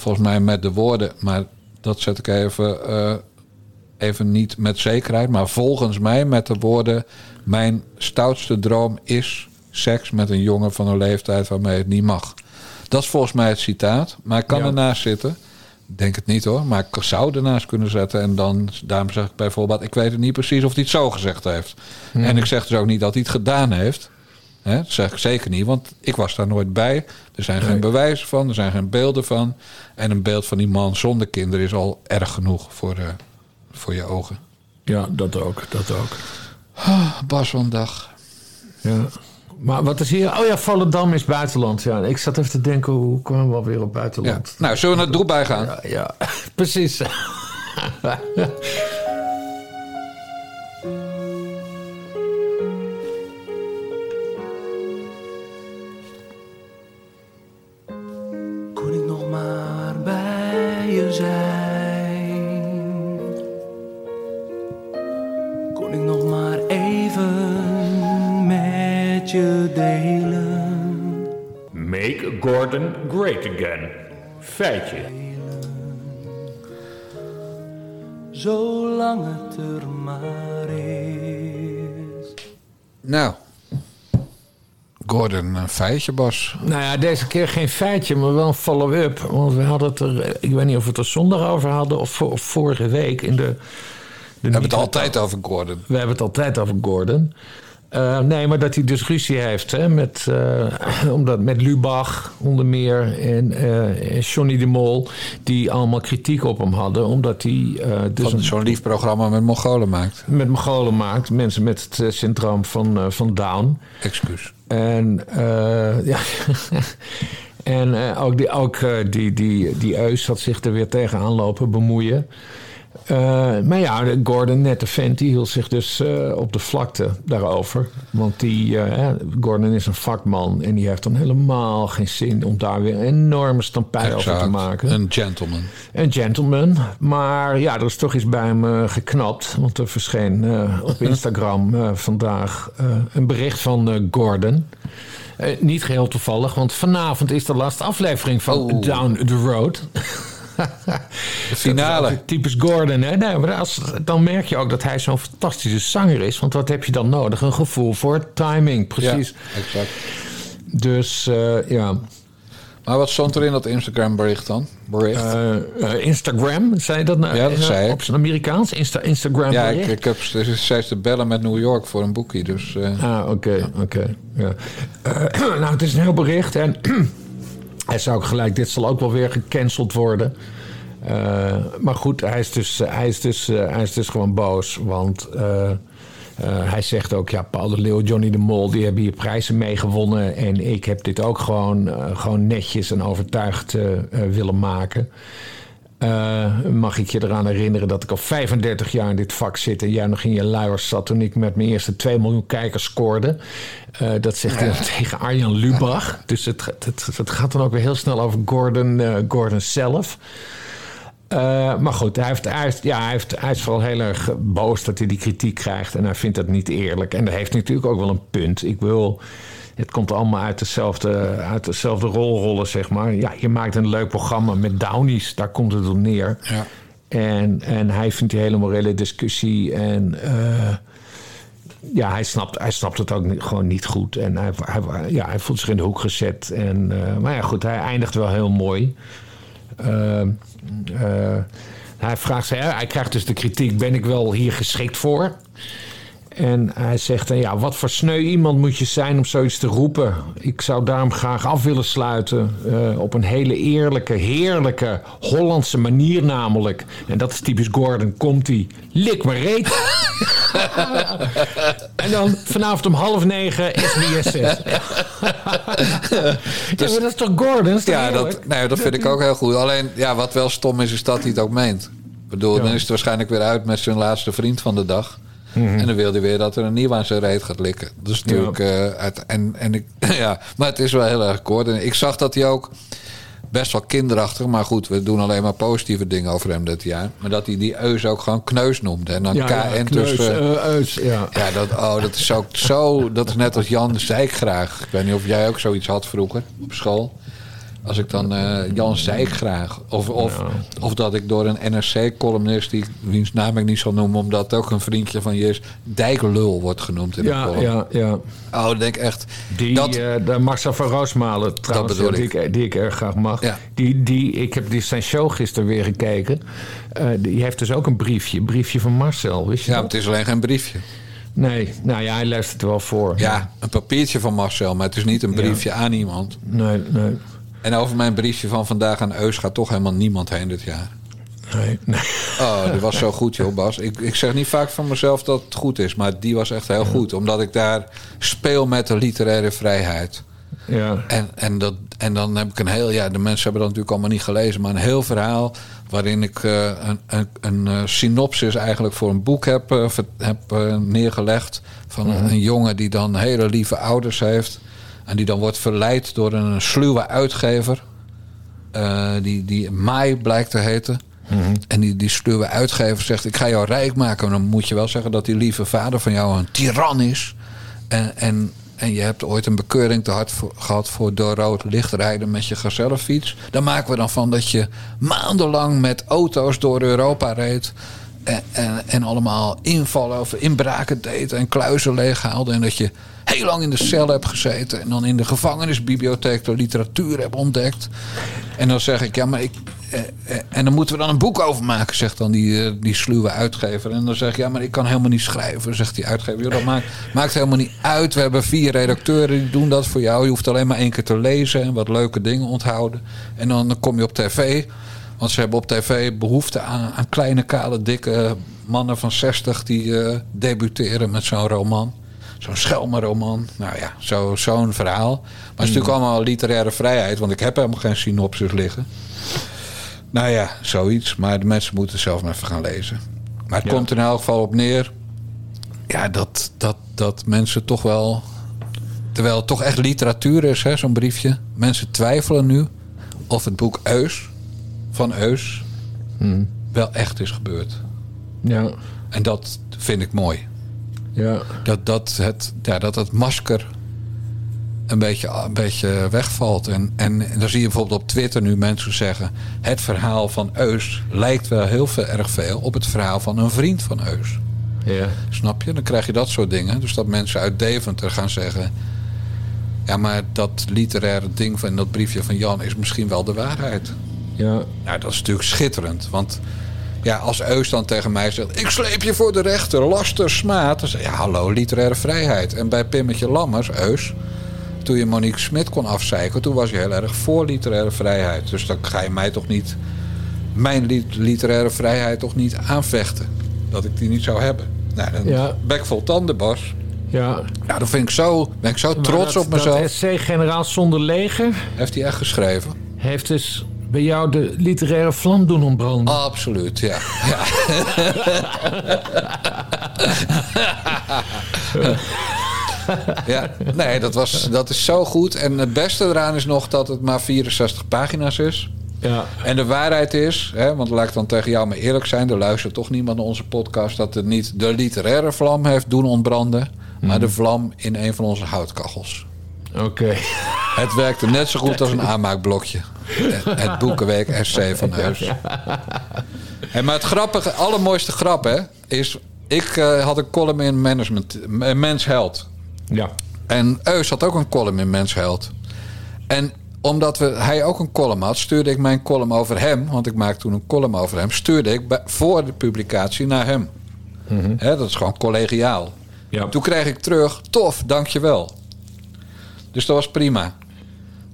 Volgens mij met de woorden, maar dat zet ik even, uh, even niet met zekerheid. Maar volgens mij met de woorden: Mijn stoutste droom is seks met een jongen van een leeftijd waarmee het niet mag. Dat is volgens mij het citaat. Maar ik kan Ja. ernaast zitten. Denk het niet hoor, maar ik zou ernaast kunnen zetten. En dan, daarom zeg ik bijvoorbeeld, ik weet het niet precies of hij het zo gezegd heeft. Hmm. En ik zeg dus ook niet dat hij het gedaan heeft. Hè, dat zeg ik zeker niet, want ik was daar nooit bij. Er zijn geen bewijzen van, er zijn geen beelden van. En een beeld van die man zonder kinderen is al erg genoeg voor, eh, voor je ogen. Ja, dat ook, dat ook. Ah, Bas van dag. Ja. Maar wat is hier? Oh ja, Volendam is buitenland. Ja, ik zat even te denken, hoe kwamen we alweer op Ja. buitenland? Nou, zullen we naar bij gaan? Ja, ja. precies. Feitje. Zolang het er maar is. Nou, Gordon, een feitje, Bas. Nou ja, deze keer geen feitje, maar wel een follow-up. Want we hadden het er, ik weet niet of we het er zondag over hadden of, vorige week in de. de We hebben het altijd over Gordon. We hebben het altijd over Gordon. Eh, nee, maar dat hij dus ruzie heeft hè, met, eh, omdat, met Lubach onder meer en, en Johnny de Mol... die allemaal kritiek op hem hadden, omdat hij... dus zo'n lief programma met Mongolen maakt. met Mongolen maakt. Mensen met het syndroom van, van Down. Excuus. En, ja. en ook, die, ook die, die, die Eus had zich er weer tegenaan lopen bemoeien. Eh, maar ja, Gordon, nette vent, die hield zich dus eh, op de vlakte daarover. Want die, eh, Gordon is een vakman en die heeft dan helemaal geen zin om daar weer een enorme stampij over te maken. Een gentleman. Een gentleman. Maar ja, er is toch iets bij hem geknapt. Want er verscheen op Instagram vandaag een bericht van Gordon. Niet geheel toevallig, want vanavond is de laatste aflevering van Oh. Down the Road. Finale. Typisch Gordon, hè? Nee, maar als, dan merk je ook dat hij zo'n fantastische zanger is. Want wat heb je dan nodig? Een gevoel voor timing, precies. Ja, exact. Dus eh, ja. Maar wat stond er in dat Instagram bericht dan? Bericht? Eh, eh, Instagram, zei dat nou? Ja, dat zei ik. Op zijn Amerikaans? Insta Instagram ja, ik, ik heb steeds te bellen met New York voor een boekje. Dus, Ah, oké, oké. ja. Nou, het is een heel bericht en hij zou ook gelijk, dit zal ook wel weer gecanceld worden. Eh, maar goed, hij is dus, eh, hij is dus, eh, hij is dus gewoon boos, want hij zegt ook, ja, Paul de Leeuw, Johnny de Mol, die hebben hier prijzen meegewonnen en ik heb dit ook gewoon, gewoon netjes en overtuigd willen maken. Eh, mag ik je eraan herinneren dat ik al 35 jaar in dit vak zit en jij nog in je luiers zat toen ik met mijn eerste 2 miljoen kijkers scoorde. Eh, dat zegt hij tegen Arjan Lubach. Dus het, het, het gaat dan ook weer heel snel over Gordon, eh, Gordon zelf. Maar goed, hij, heeft, hij, heeft, ja, hij, heeft, hij is vooral heel erg boos dat hij die kritiek krijgt. En hij vindt dat niet eerlijk. En dat heeft natuurlijk ook wel een punt. Ik wil, het komt allemaal uit dezelfde, uit dezelfde rolrollen, zeg maar. Ja, je maakt een leuk programma met Downies, daar komt het op neer. ja. En, en hij vindt die hele morele discussie en... eh, ja, hij snapt, hij snapt het ook niet- gewoon niet goed. En hij, hij, ja, hij voelt zich in de hoek gezet. En, eh, maar ja, goed, hij eindigt wel heel mooi. Eh, eh, hij vraagt zich, hij krijgt dus de kritiek: ben ik wel hier geschikt voor? En hij zegt dan, ja, wat voor sneu iemand moet je zijn om zoiets te roepen? Ik zou daarom graag af willen sluiten. eh, op een hele eerlijke, heerlijke, Hollandse manier namelijk. En dat is typisch Gordon. Komt hij, lik me reet. en dan vanavond om half negen SBS 6. ja, maar dat is toch Gordon? Is ja, dat, nee, dat vind ik ook heel goed. Alleen, ja, wat wel stom is, is dat hij het ook meent. Ik bedoel, Ja. dan is het waarschijnlijk weer uit met zijn laatste vriend van de dag. En dan wil hij weer dat er een nieuw aan zijn reet gaat likken. Is natuurlijk... eh, uit, en, en ik, ja, maar het is wel heel erg kort. En ik zag dat hij ook best wel kinderachtig... maar goed, we doen alleen maar positieve dingen over hem dit jaar. Maar dat hij die Eus ook gewoon kneus noemde. En dan Ja, ja, KN kneus, tussen... eh, Eus, ja. Ja, dat, oh, dat is ook zo. Dat is net als Jan Zijkgraag. Ik weet niet of jij ook zoiets had vroeger op school. Als ik dan eh, Jan Zijkgraag. Of, of, of dat ik door een NRC-columnist, die, wiens naam ik niet zal noemen, omdat ook een vriendje van je is, Dijklul wordt genoemd in de Ja, column. ja, ja. Oh, dan denk ik echt. Die, dat, eh, de Marcel van Roosmalen trouwens, die, ik. ik, die ik erg graag mag. Ja. Die, die, ik heb die zijn show gisteren weer gekeken. Eh, die heeft dus ook een briefje. Een briefje van Marcel, wist je ja, dat? het is alleen geen briefje. Nee, nou ja, hij luistert er wel voor. Ja, een papiertje van Marcel, maar het is niet een briefje aan iemand. Nee, nee, En over mijn briefje van vandaag aan Eus gaat toch helemaal niemand heen dit jaar. nee. nee. Oh, die was zo goed, joh, Bas. Ik, ik zeg niet vaak van mezelf dat het goed is, maar die was echt heel goed. Omdat ik daar speel met de literaire vrijheid. Ja. En, en, dat, en dan heb ik een heel, ja, de mensen hebben dat natuurlijk allemaal niet gelezen, maar een heel verhaal waarin ik eh, een, een, een eh, synopsis eigenlijk voor een boek heb, eh, heb neergelegd. Van een, een jongen die dan hele lieve ouders heeft. En die dan wordt verleid door een sluwe uitgever. eh, die, die Mai blijkt te heten. En die, die sluwe uitgever zegt: Ik ga jou rijk maken. En dan moet je wel zeggen dat die lieve vader van jou een tiran is. En, en, en je hebt ooit een bekeuring te hard voor- gehad voor door rood licht rijden met je gazellenfiets. Daar maken we dan van dat je maandenlang met auto's door Europa reed. En, en, allemaal invallen of inbraken deed en kluizen leeghaalde. En dat je heel lang in de cel hebt gezeten. En dan in de gevangenisbibliotheek de literatuur hebt ontdekt. En dan zeg ik, ja, maar ik. eh, eh, En dan moeten we dan een boek over maken, zegt dan die, eh, die sluwe uitgever. En dan zeg ik, ja, maar ik kan helemaal niet schrijven, zegt die uitgever. Joh, dat maakt, maakt helemaal niet uit. We hebben vier redacteuren die doen dat voor jou. Je hoeft alleen maar één keer te lezen en wat leuke dingen onthouden. En dan kom je op tv. Want ze hebben op tv behoefte aan, aan kleine, kale, dikke mannen van 60 die eh, debuteren met zo'n roman. Zo'n Schelmenroman. Nou ja, zo- zo'n verhaal. Maar het is natuurlijk allemaal literaire vrijheid, want ik heb helemaal geen synopsis liggen. Nou ja, zoiets. Maar de mensen moeten zelf maar even gaan lezen. Maar het Ja. komt er in elk geval op neer. Ja, dat, dat, dat mensen toch wel. Terwijl het toch echt literatuur is, hè, zo'n briefje. Mensen twijfelen nu of het boek Eus van Eus wel echt is gebeurd. Ja, En dat vind ik mooi. ja. Dat, dat, het, ja, dat het masker een beetje, een beetje wegvalt. En, en dan zie je bijvoorbeeld op Twitter nu mensen zeggen... het verhaal van Eus lijkt wel heel veel, erg veel op het verhaal van een vriend van Eus. Ja. Snap je? Dan krijg je dat soort dingen. Dus dat mensen uit Deventer gaan zeggen... ja, maar dat literaire ding van dat briefje van Jan is misschien wel de waarheid. Ja. Nou, dat is natuurlijk schitterend. Want ja, als Eus dan tegen mij zegt... ik sleep je voor de rechter, laster, smaad... dan zeg je, ja, hallo, literaire vrijheid. En bij Pimmetje Lammers, Eus... toen je Monique Smit kon afzeiken... toen was je heel erg voor literaire vrijheid. Dus dan ga je mij toch niet... mijn li- literaire vrijheid toch niet aanvechten. Dat ik die niet zou hebben. Nou, dan Ja. bek vol tanden, Bas. Ja. Ja, dan vind ik zo, ben ik zo Maar trots dat- op mezelf. Dat SC-generaal zonder leger Heeft hij echt geschreven? heeft dus bij jou de literaire vlam doen ontbranden. Absoluut, ja. ja. ja, nee, dat, was, dat is zo goed. En het beste eraan is nog dat het maar 64 pagina's is. Ja. En de waarheid is, hè, want laat ik dan tegen jou maar eerlijk zijn... er luistert toch niemand naar onze podcast... dat het niet de literaire vlam heeft doen ontbranden... maar de vlam in een van onze houtkachels. Oké. Het werkte net zo goed als een aanmaakblokje. Het Boekenweek SC van Heus. En maar het grappige, allermooiste grap hè, is... Ik eh, had een column in Management, eh, Mens Held. Ja. En Eus had ook een column in Mens Held. En omdat we, hij ook een column had, stuurde ik mijn column over hem... want ik maakte toen een column over hem... stuurde ik bij- voor de publicatie naar hem. Hè, dat is gewoon collegiaal. Ja. Toen kreeg ik terug, tof, dankjewel. Dus dat was prima.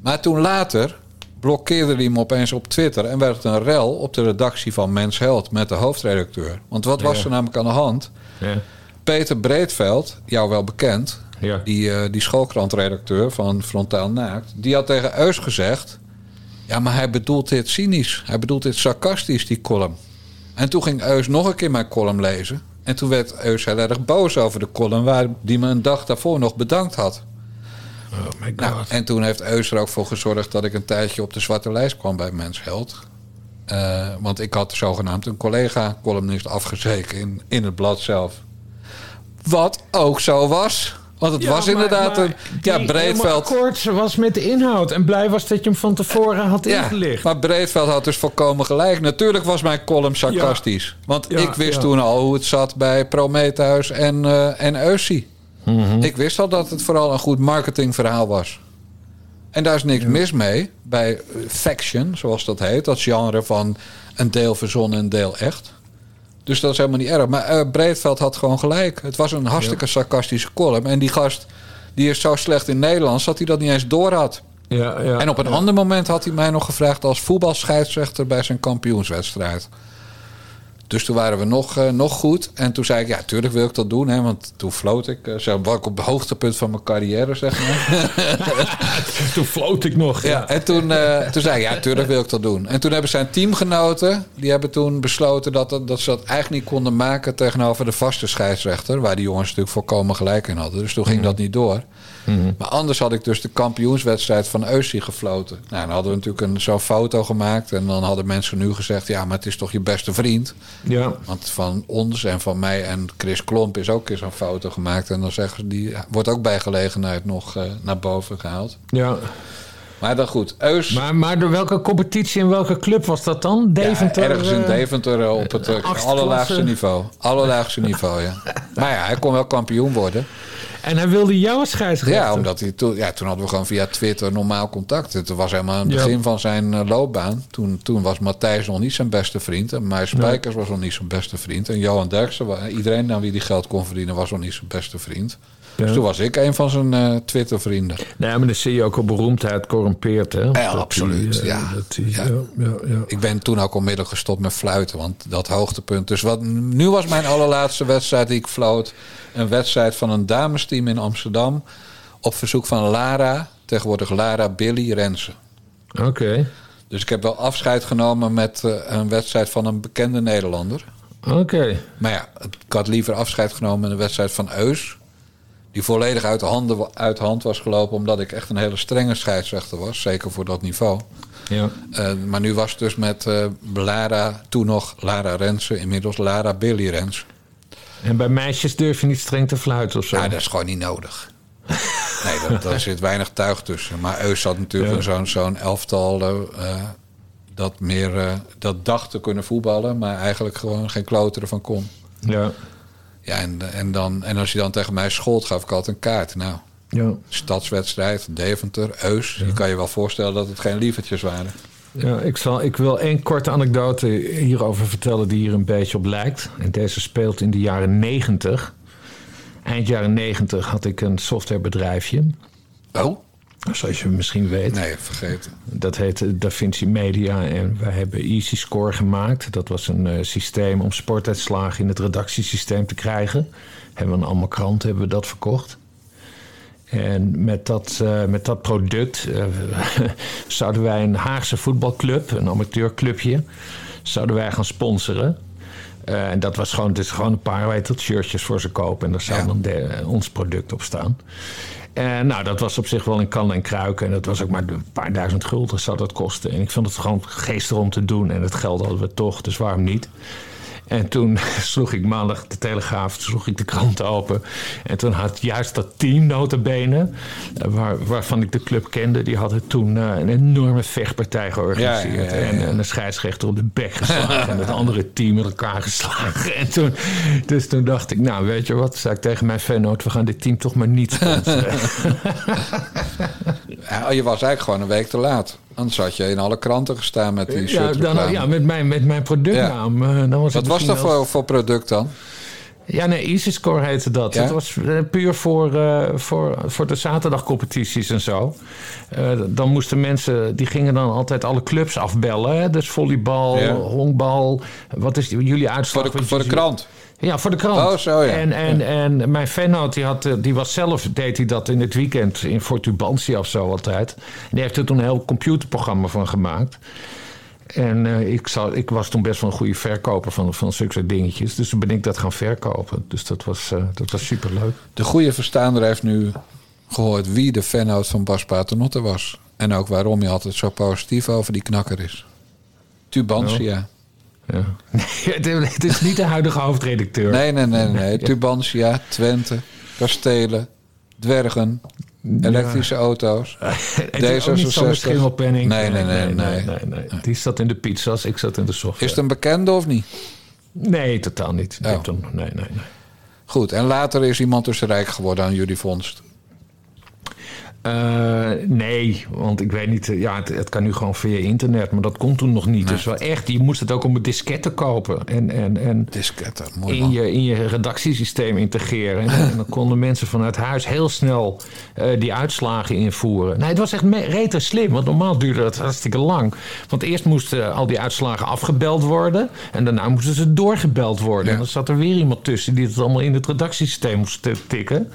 Maar toen later blokkeerde hij me opeens op Twitter... en werd het een rel op de redactie van Mens Held met de hoofdredacteur. Want wat was Ja. er namelijk aan de hand? Ja. Peter Breedveld, jou wel bekend... Ja. die, eh, die schoolkrantredacteur van Frontaal Naakt... die had tegen Eus gezegd... ja, maar hij bedoelt dit cynisch. Hij bedoelt dit sarcastisch, die column. En toen ging Eus nog een keer mijn column lezen... en toen werd Eus heel erg boos over de column... waar die me een dag daarvoor nog bedankt had. Oh my god. Nou, en toen heeft Eus er ook voor gezorgd dat ik een tijdje op de zwarte lijst kwam bij Mens Held. Eh, want ik had zogenaamd een collega-columnist afgezeken in, in het blad zelf. Wat ook zo was. Want het Ja, was maar- inderdaad maar een. Ja, Breedveld. akkoord was met de inhoud. En blij was dat je hem van tevoren had Ja, ingelicht. maar Breedveld had dus volkomen gelijk. Natuurlijk was mijn column sarcastisch. Want ik wist toen al hoe het zat bij Prometheus en, eh en Eusie. Mhm. Ik wist al dat het vooral een goed marketingverhaal was. En daar is niks mis mee bij eh, faction, zoals dat heet. Dat genre van een deel verzonnen en een deel echt. Dus dat is helemaal niet erg. Maar eh, Breedveld had gewoon gelijk. Het was een hartstikke sarcastische column. En die gast, die is zo slecht in Nederlands... dat hij dat niet eens door had. Ja, ja, en op een ander moment had hij mij nog gevraagd... als voetbalscheidsrechter bij zijn kampioenswedstrijd. Dus toen waren we nog, eh, nog goed. En toen zei ik, ja, tuurlijk wil ik dat doen. Hè, want toen floot ik. eh, zo was ik op het hoogtepunt van mijn carrière, zeg maar. Toen floot ik nog. Ja, en toen, eh, toen zei ik, ja, tuurlijk wil ik dat doen. En toen hebben zijn teamgenoten, die hebben toen besloten dat, dat, dat ze dat eigenlijk niet konden maken tegenover de vaste scheidsrechter. Waar die jongens natuurlijk volkomen gelijk in hadden. Dus toen ging dat niet door. Maar anders had ik dus de kampioenswedstrijd van Eusie gefloten. Nou, dan hadden we natuurlijk een, zo'n foto gemaakt. En dan hadden mensen nu gezegd, ja, maar het is toch je beste vriend. Ja. Want van ons en van mij en Chris Klomp is ook eens een foto gemaakt. En dan zeggen ze, die wordt ook bij gelegenheid nog eh, naar boven gehaald. Ja. Maar dan goed, Eus... Maar, maar door welke competitie en welke club was dat dan? Deventer? Ja, ergens in eh, Deventer eh, op het allerlaagste niveau. Allerlaagste niveau, ja. Maar ja, hij kon wel kampioen worden. En hij wilde jou als scheidsrechter? Ja, omdat hij toen, ja, toen hadden we gewoon via Twitter normaal contact. Het was helemaal aan het Ja. begin van zijn eh, loopbaan. Toen, toen was Matthijs nog niet zijn beste vriend. En Meijs Spijkers was nog niet zijn beste vriend. En Johan Derksen, iedereen aan wie die geld kon verdienen, was nog niet zijn beste vriend. Ja. Dus toen was ik een van zijn eh, Twitter-vrienden. Nee, maar dan zie je ook al beroemdheid corrumpeert, hè? Ja, absoluut. die, eh, die- ja, ja, ja. Ik ben toen ook onmiddellijk gestopt met fluiten. Want dat hoogtepunt. Dus wat, nu was mijn allerlaatste wedstrijd die ik floot. Een wedstrijd van een damesteam in Amsterdam. Op verzoek van Lara. Tegenwoordig Lara Billy Rensen. Oké, Dus ik heb wel afscheid genomen met eh, een wedstrijd van een bekende Nederlander. oké. Maar ja, ik had liever afscheid genomen met een wedstrijd van Eus. Die volledig uit de, handen, uit de hand was gelopen. Omdat ik echt een hele strenge scheidsrechter was. Zeker voor dat niveau. Ja. Eh, maar nu was het dus met eh, Lara, toen nog Lara Rensen, inmiddels Lara Billy Rens. En bij meisjes durf je niet streng te fluiten of zo? Ja, dat is gewoon niet nodig. Nee, dat, daar zit weinig tuig tussen. Maar Eus had natuurlijk Ja. zo'n zo'n elftal eh, dat meer eh, dat dacht te kunnen voetballen, maar eigenlijk gewoon geen kloteren van kon. Ja. Ja, en, en, dan, en als je dan tegen mij schold, gaf ik altijd een kaart. Nou, Ja. stadswedstrijd, Deventer, Eus. Je kan je wel voorstellen dat het geen lievertjes waren. Ja, ik, zal, ik wil één korte anekdote hierover vertellen die hier een beetje op lijkt. En deze speelt in de jaren 90. Eind jaren 90 had ik een softwarebedrijfje. Oh? Zoals je misschien weet. Nee, vergeten. Dat heette DaVinci Media en wij hebben Easy Score gemaakt. Dat was een eh, systeem om sportuitslagen in het redactiesysteem te krijgen. Hebben we aan allemaal kranten hebben we dat verkocht. En met dat, eh, met dat product eh, zouden wij een Haagse voetbalclub, een amateurclubje, zouden wij gaan sponsoren. Eh, en dat was gewoon, dus gewoon een paar weet het, shirtjes voor ze kopen. En daar zou dan de- ons product op staan. En nou, dat was op zich wel in kan en kruiken. En dat was ook maar een paar duizend gulden zou dat kosten. En ik vond het gewoon geestig om te doen. En het geld hadden we toch, dus waarom niet? En toen sloeg ik maandag de Telegraaf, sloeg ik de krant open. En toen had juist dat team notabene, eh, waar, waarvan ik de club kende... die hadden toen eh, een enorme vechtpartij georganiseerd. Ja, ja, ja, ja. En, en een scheidsrechter op de bek geslagen. en het andere team met elkaar geslagen. En toen, dus toen dacht ik, nou weet je wat, zei ik tegen mijn fanoot... we gaan dit team toch maar niet sponsoren. Ja, je was eigenlijk gewoon een week te laat. Anders had je in alle kranten gestaan met die ja, dan, ja, met mijn, met mijn productnaam. eh, dan was Wat was dat voor, voor product dan? Ja, nee, Easy Score heette dat. Ja? Het was eh, puur voor, eh, voor, voor de zaterdagcompetities en zo. Dan moesten mensen, die gingen dan altijd alle clubs afbellen. Hè? Dus volleybal, Ja. honkbal. Wat is die- jullie uitslag? Voor de, voor de krant? Ja, voor de krant. Oh, zo, ja. En, en, en mijn fannoot, die, had, eh, die was zelf, deed hij dat in het weekend in Fortubantia of zo altijd. En die heeft er toen een heel computerprogramma van gemaakt. En eh, ik, zou, ik was toen best wel een goede verkoper van, van zulke soort dingetjes. Dus toen ben ik dat gaan verkopen. Dus dat was, eh, dat was superleuk. De goede verstaander heeft nu gehoord wie de fanhoud van Bas Paternotte was. En ook waarom hij altijd zo positief over die knakker is. Tubantia. Ja. het, het is niet de huidige hoofdredacteur. Nee, nee, nee, nee. Tubantia, Twente, kastelen, dwergen, elektrische auto's. Het is niet zo'n schimmelpenning. Nee, nee, nee, nee. nee, nee. Die zat in de pizza's, ik zat in de software. Is het een bekende of niet? Nee, totaal niet. Oh. nee, nee, nee. Goed, en later is iemand dus rijk geworden aan jullie vondst. Eh, nee, want ik weet niet. eh, Ja, het, het kan nu gewoon via internet, maar dat kon toen nog niet. Dus wel echt, je moest het ook op een disketten kopen. En, en, en Disketten, mooi in je, in je redactiesysteem integreren. En, en dan konden mensen vanuit huis heel snel eh, die uitslagen invoeren. Nee, het was echt rete slim, want normaal duurde dat hartstikke lang. Want eerst moesten al die uitslagen afgebeld worden. En daarna moesten ze doorgebeld worden. En dan zat er weer iemand tussen die het allemaal in het redactiesysteem moest tikken.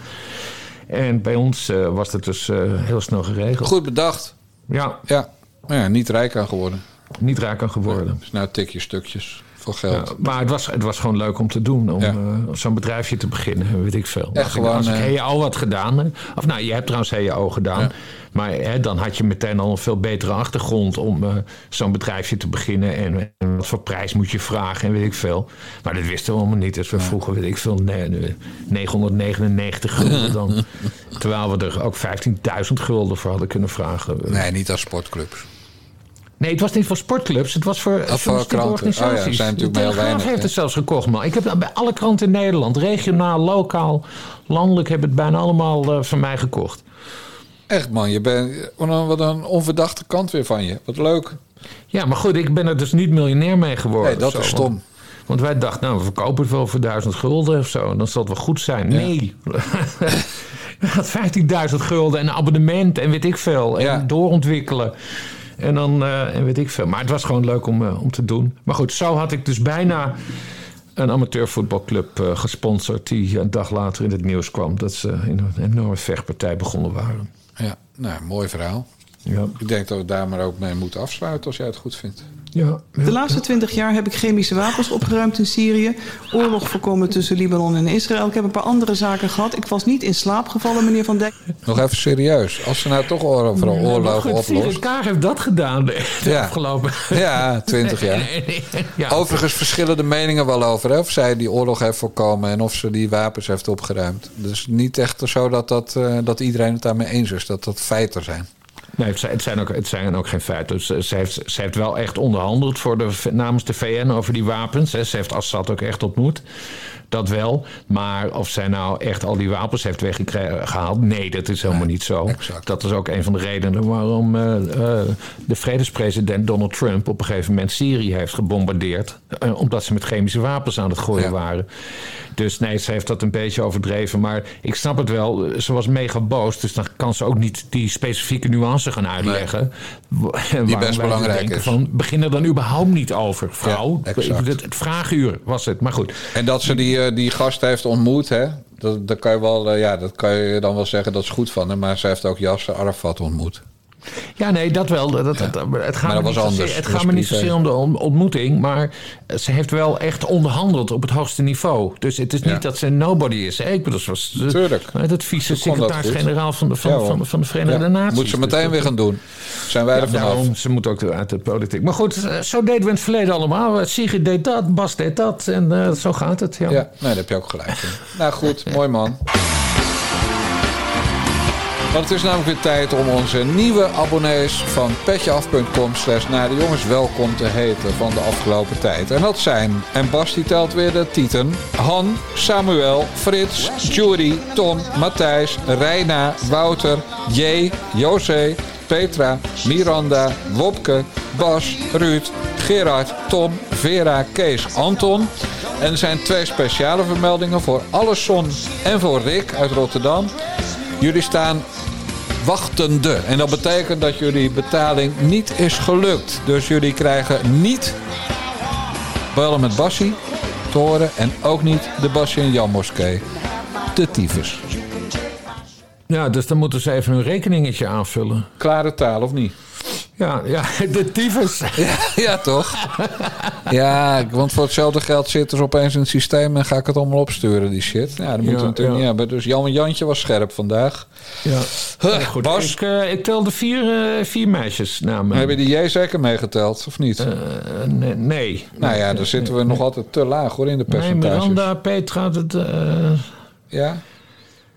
En bij ons eh, was het dus eh, heel snel geregeld. Goed bedacht. Ja. Ja, ja niet rijk aan geworden. Niet rijk aan geworden. Dus nou tik je stukjes voor Ja, geld. maar het was, het was gewoon leuk om te doen. Om Ja. eh, zo'n bedrijfje te beginnen. Weet ik veel. Echt als ik, gewoon, als ik HEO had gedaan. Of nou, je hebt trouwens HEO gedaan. Maar hè, dan had je meteen al een veel betere achtergrond om eh, zo'n bedrijfje te beginnen. En, en wat voor prijs moet je vragen en weet ik veel. Maar dat wisten we allemaal niet. Dus we vroegen, weet ik veel, nee, nee, 999 gulden dan. terwijl we er ook 15.000 gulden voor hadden kunnen vragen. Nee, niet als sportclubs. Nee, het was niet voor sportclubs. Het was voor journalistieke kranten. organisaties. Oh ja, zijn natuurlijk de Telegraaf weinig, heeft het zelfs gekocht, man. Ik heb bij alle kranten in Nederland, regionaal, lokaal, landelijk, hebben het bijna allemaal eh, van mij gekocht. Echt man, je bent, wat, een, wat een onverdachte kant weer van je. Wat leuk. Ja, maar goed, ik ben er dus niet miljonair mee geworden. Nee, dat is stom. Want, want wij dachten, nou, we verkopen het wel voor duizend gulden of zo. Dan zal het wel goed zijn. Nee. Je had 15.000 gulden en een abonnement en weet ik veel. En doorontwikkelen. En dan, eh, en weet ik veel. Maar het was gewoon leuk om, eh, om te doen. Maar goed, zo had ik dus bijna een amateurvoetbalclub eh, gesponsord... die een dag later in het nieuws kwam... dat ze in een enorme vechtpartij begonnen waren. Ja, nou, mooi verhaal. Ja. Ik denk dat we daar maar ook mee moeten afsluiten als jij het goed vindt. Ja, De laatste twintig jaar heb ik chemische wapens opgeruimd in Syrië. Oorlog voorkomen tussen Libanon en Israël. Ik heb een paar andere zaken gehad. Ik was niet in slaap gevallen, meneer Van Dijk. Nog even serieus. Als ze nou toch overal oorlogen. Sigrid Kaag heeft dat gedaan de, Ja. afgelopen... Ja, twintig jaar. Ja. Overigens verschillen de meningen wel over. Hè? Of zij die oorlog heeft voorkomen en of ze die wapens heeft opgeruimd. Dus niet echt zo dat, dat, eh, dat iedereen het daarmee eens is. Dat dat feiten zijn. Nee, het zijn, ook, het zijn ook geen feiten. Ze, ze, heeft, ze heeft wel echt onderhandeld voor de, namens de VN over die wapens. Hè. Ze heeft Assad ook echt ontmoet. Dat wel. Maar of zij nou echt al die wapens heeft weggehaald... nee, dat is helemaal niet zo. Dat is ook een van de redenen waarom eh, eh, de vredespresident Donald Trump... op een gegeven moment Syrië heeft gebombardeerd. eh, omdat ze met chemische wapens aan het gooien waren. Dus nee, ze heeft dat een beetje overdreven. Maar ik snap het wel. Ze was mega boos. Dus dan kan ze ook niet die specifieke nuance gaan uitleggen. Nee, Die best belangrijk is. Van, begin er dan überhaupt niet over, vrouw. Ja, het vraaguur was het. Maar goed. En dat ze die, eh, die gast heeft ontmoet, hè? Dat, dat, kan je wel, eh, ja, dat kan je dan wel zeggen, dat is goed van hem. Maar ze heeft ook Yasser Arafat ontmoet. Ja, nee, dat wel. Dat, dat, het gaat Maar me dat niet. Het gaat me niet zozeer om de on- ontmoeting, maar ze heeft wel echt onderhandeld op het hoogste niveau. Dus het is niet Ja. dat ze nobody is. hè. Ik bedoel, ze was Tuurlijk. het vice-secretaris-generaal van de, van, Ja, van, van, de Verenigde Naties. Moet ze Dus meteen weer gaan doen. Zijn wij er vanaf. daarom, ze moet ook uit de politiek. Maar goed, eh, zo deden we in het verleden allemaal. Sigrid deed dat, Bas deed dat. En eh, zo gaat het. Ja. Ja, nee, daar heb je ook gelijk in. nou goed, mooi man. Want het is namelijk weer tijd om onze nieuwe abonnees van petjeaf.com slash naar de jongens welkom te heten van de afgelopen tijd. En dat zijn, en Bas die telt weer de tieten, Han, Samuel, Frits, Jury, Tom, Matthijs, Reina, Wouter, J, José, Petra, Miranda, Wopke, Bas, Ruud, Gerard, Tom, Vera, Kees, Anton. En er zijn twee speciale vermeldingen voor Alleson en voor Rick uit Rotterdam. Jullie staan wachtende. En dat betekent dat jullie betaling niet is gelukt. Dus jullie krijgen niet bellen met Bassie te horen. En ook niet de Bassie en Jan Moskee. De tyfus. Ja, dus dan moeten ze even hun rekeningetje aanvullen. Klare taal of niet? Ja, ja de tyfus. Ja, ja toch? Ja, want voor hetzelfde geld zit er opeens in het systeem en ga ik het allemaal opsturen, die shit. Ja, dat moeten we natuurlijk ja. niet hebben. Dus Jan Jantje was scherp vandaag. Ja. Huh, goed, Bas, Ik, eh, ik telde vier, eh, vier meisjes namen. heb je die J zeker meegeteld, of niet? nee, nee. nou ja, dan zitten we nog altijd te laag hoor in de Nee, percentages. Miranda, Petra, eh, Ja?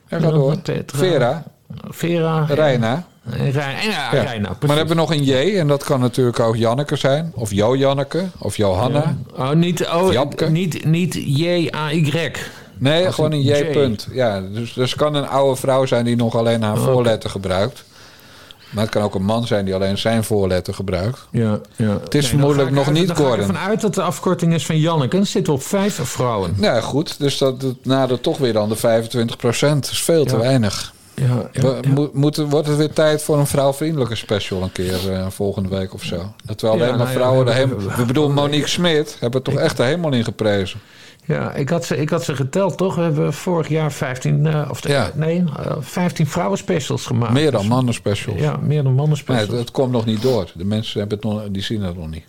Ja, ga door. Petra. Vera, Vera. Reina. En Reina, ja, Ja. Reina, maar dan hebben we nog een J en dat kan natuurlijk ook Janneke zijn. Of Jo Janneke. Of Johanna. Oh, niet, oh, niet, niet J-A-Y. Nee, Als gewoon een J, J. punt. Ja, dus, dus kan een oude vrouw zijn die nog alleen haar Oh, voorletter gebruikt. Maar het kan ook een man zijn die alleen zijn voorletter gebruikt. Ja, ja. Het is Nee, vermoedelijk ga nog ik niet Dan ga ik Gordon. ervan uit dat de afkorting is van Janneke. Dan zitten we op vijf vrouwen. Ja, goed. Dus dat, dat nadert toch weer dan de 25 procent. Dat is veel te weinig. Ja, ja, We, ja. mo- moeten, wordt het weer tijd voor een vrouwvriendelijke special een keer eh, volgende week of zo? Dat we alleen maar nou vrouwen... we we bedoelen Monique Smit. Hebben toch echt de hemel in geprezen. Ja, ik had, ze, ik had ze geteld, toch? We hebben vorig jaar 15, eh, of Ja. nee, eh, 15 vrouwen specials gemaakt. Meer dan mannen specials. Ja, meer dan mannen Nee, specials. het, het komt nog niet door. De mensen hebben het nog, die zien het nog niet.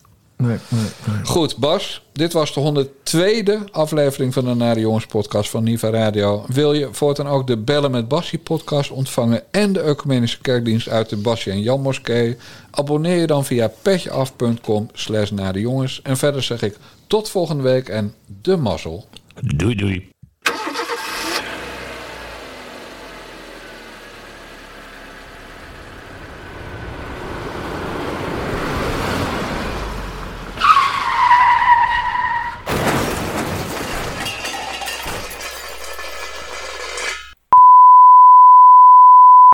Nee, nee, nee. Goed, Bas. Dit was de 102e aflevering van de Nare Jongens podcast van Niva Radio. Wil je voortaan ook de Bellen met Bassie podcast ontvangen... en de Ecumenische Kerkdienst uit de Bassie en Jan Moskee? Abonneer je dan via petjeaf.com slash Nare Jongens. En verder zeg ik tot volgende week en de mazzel. Doei, doei.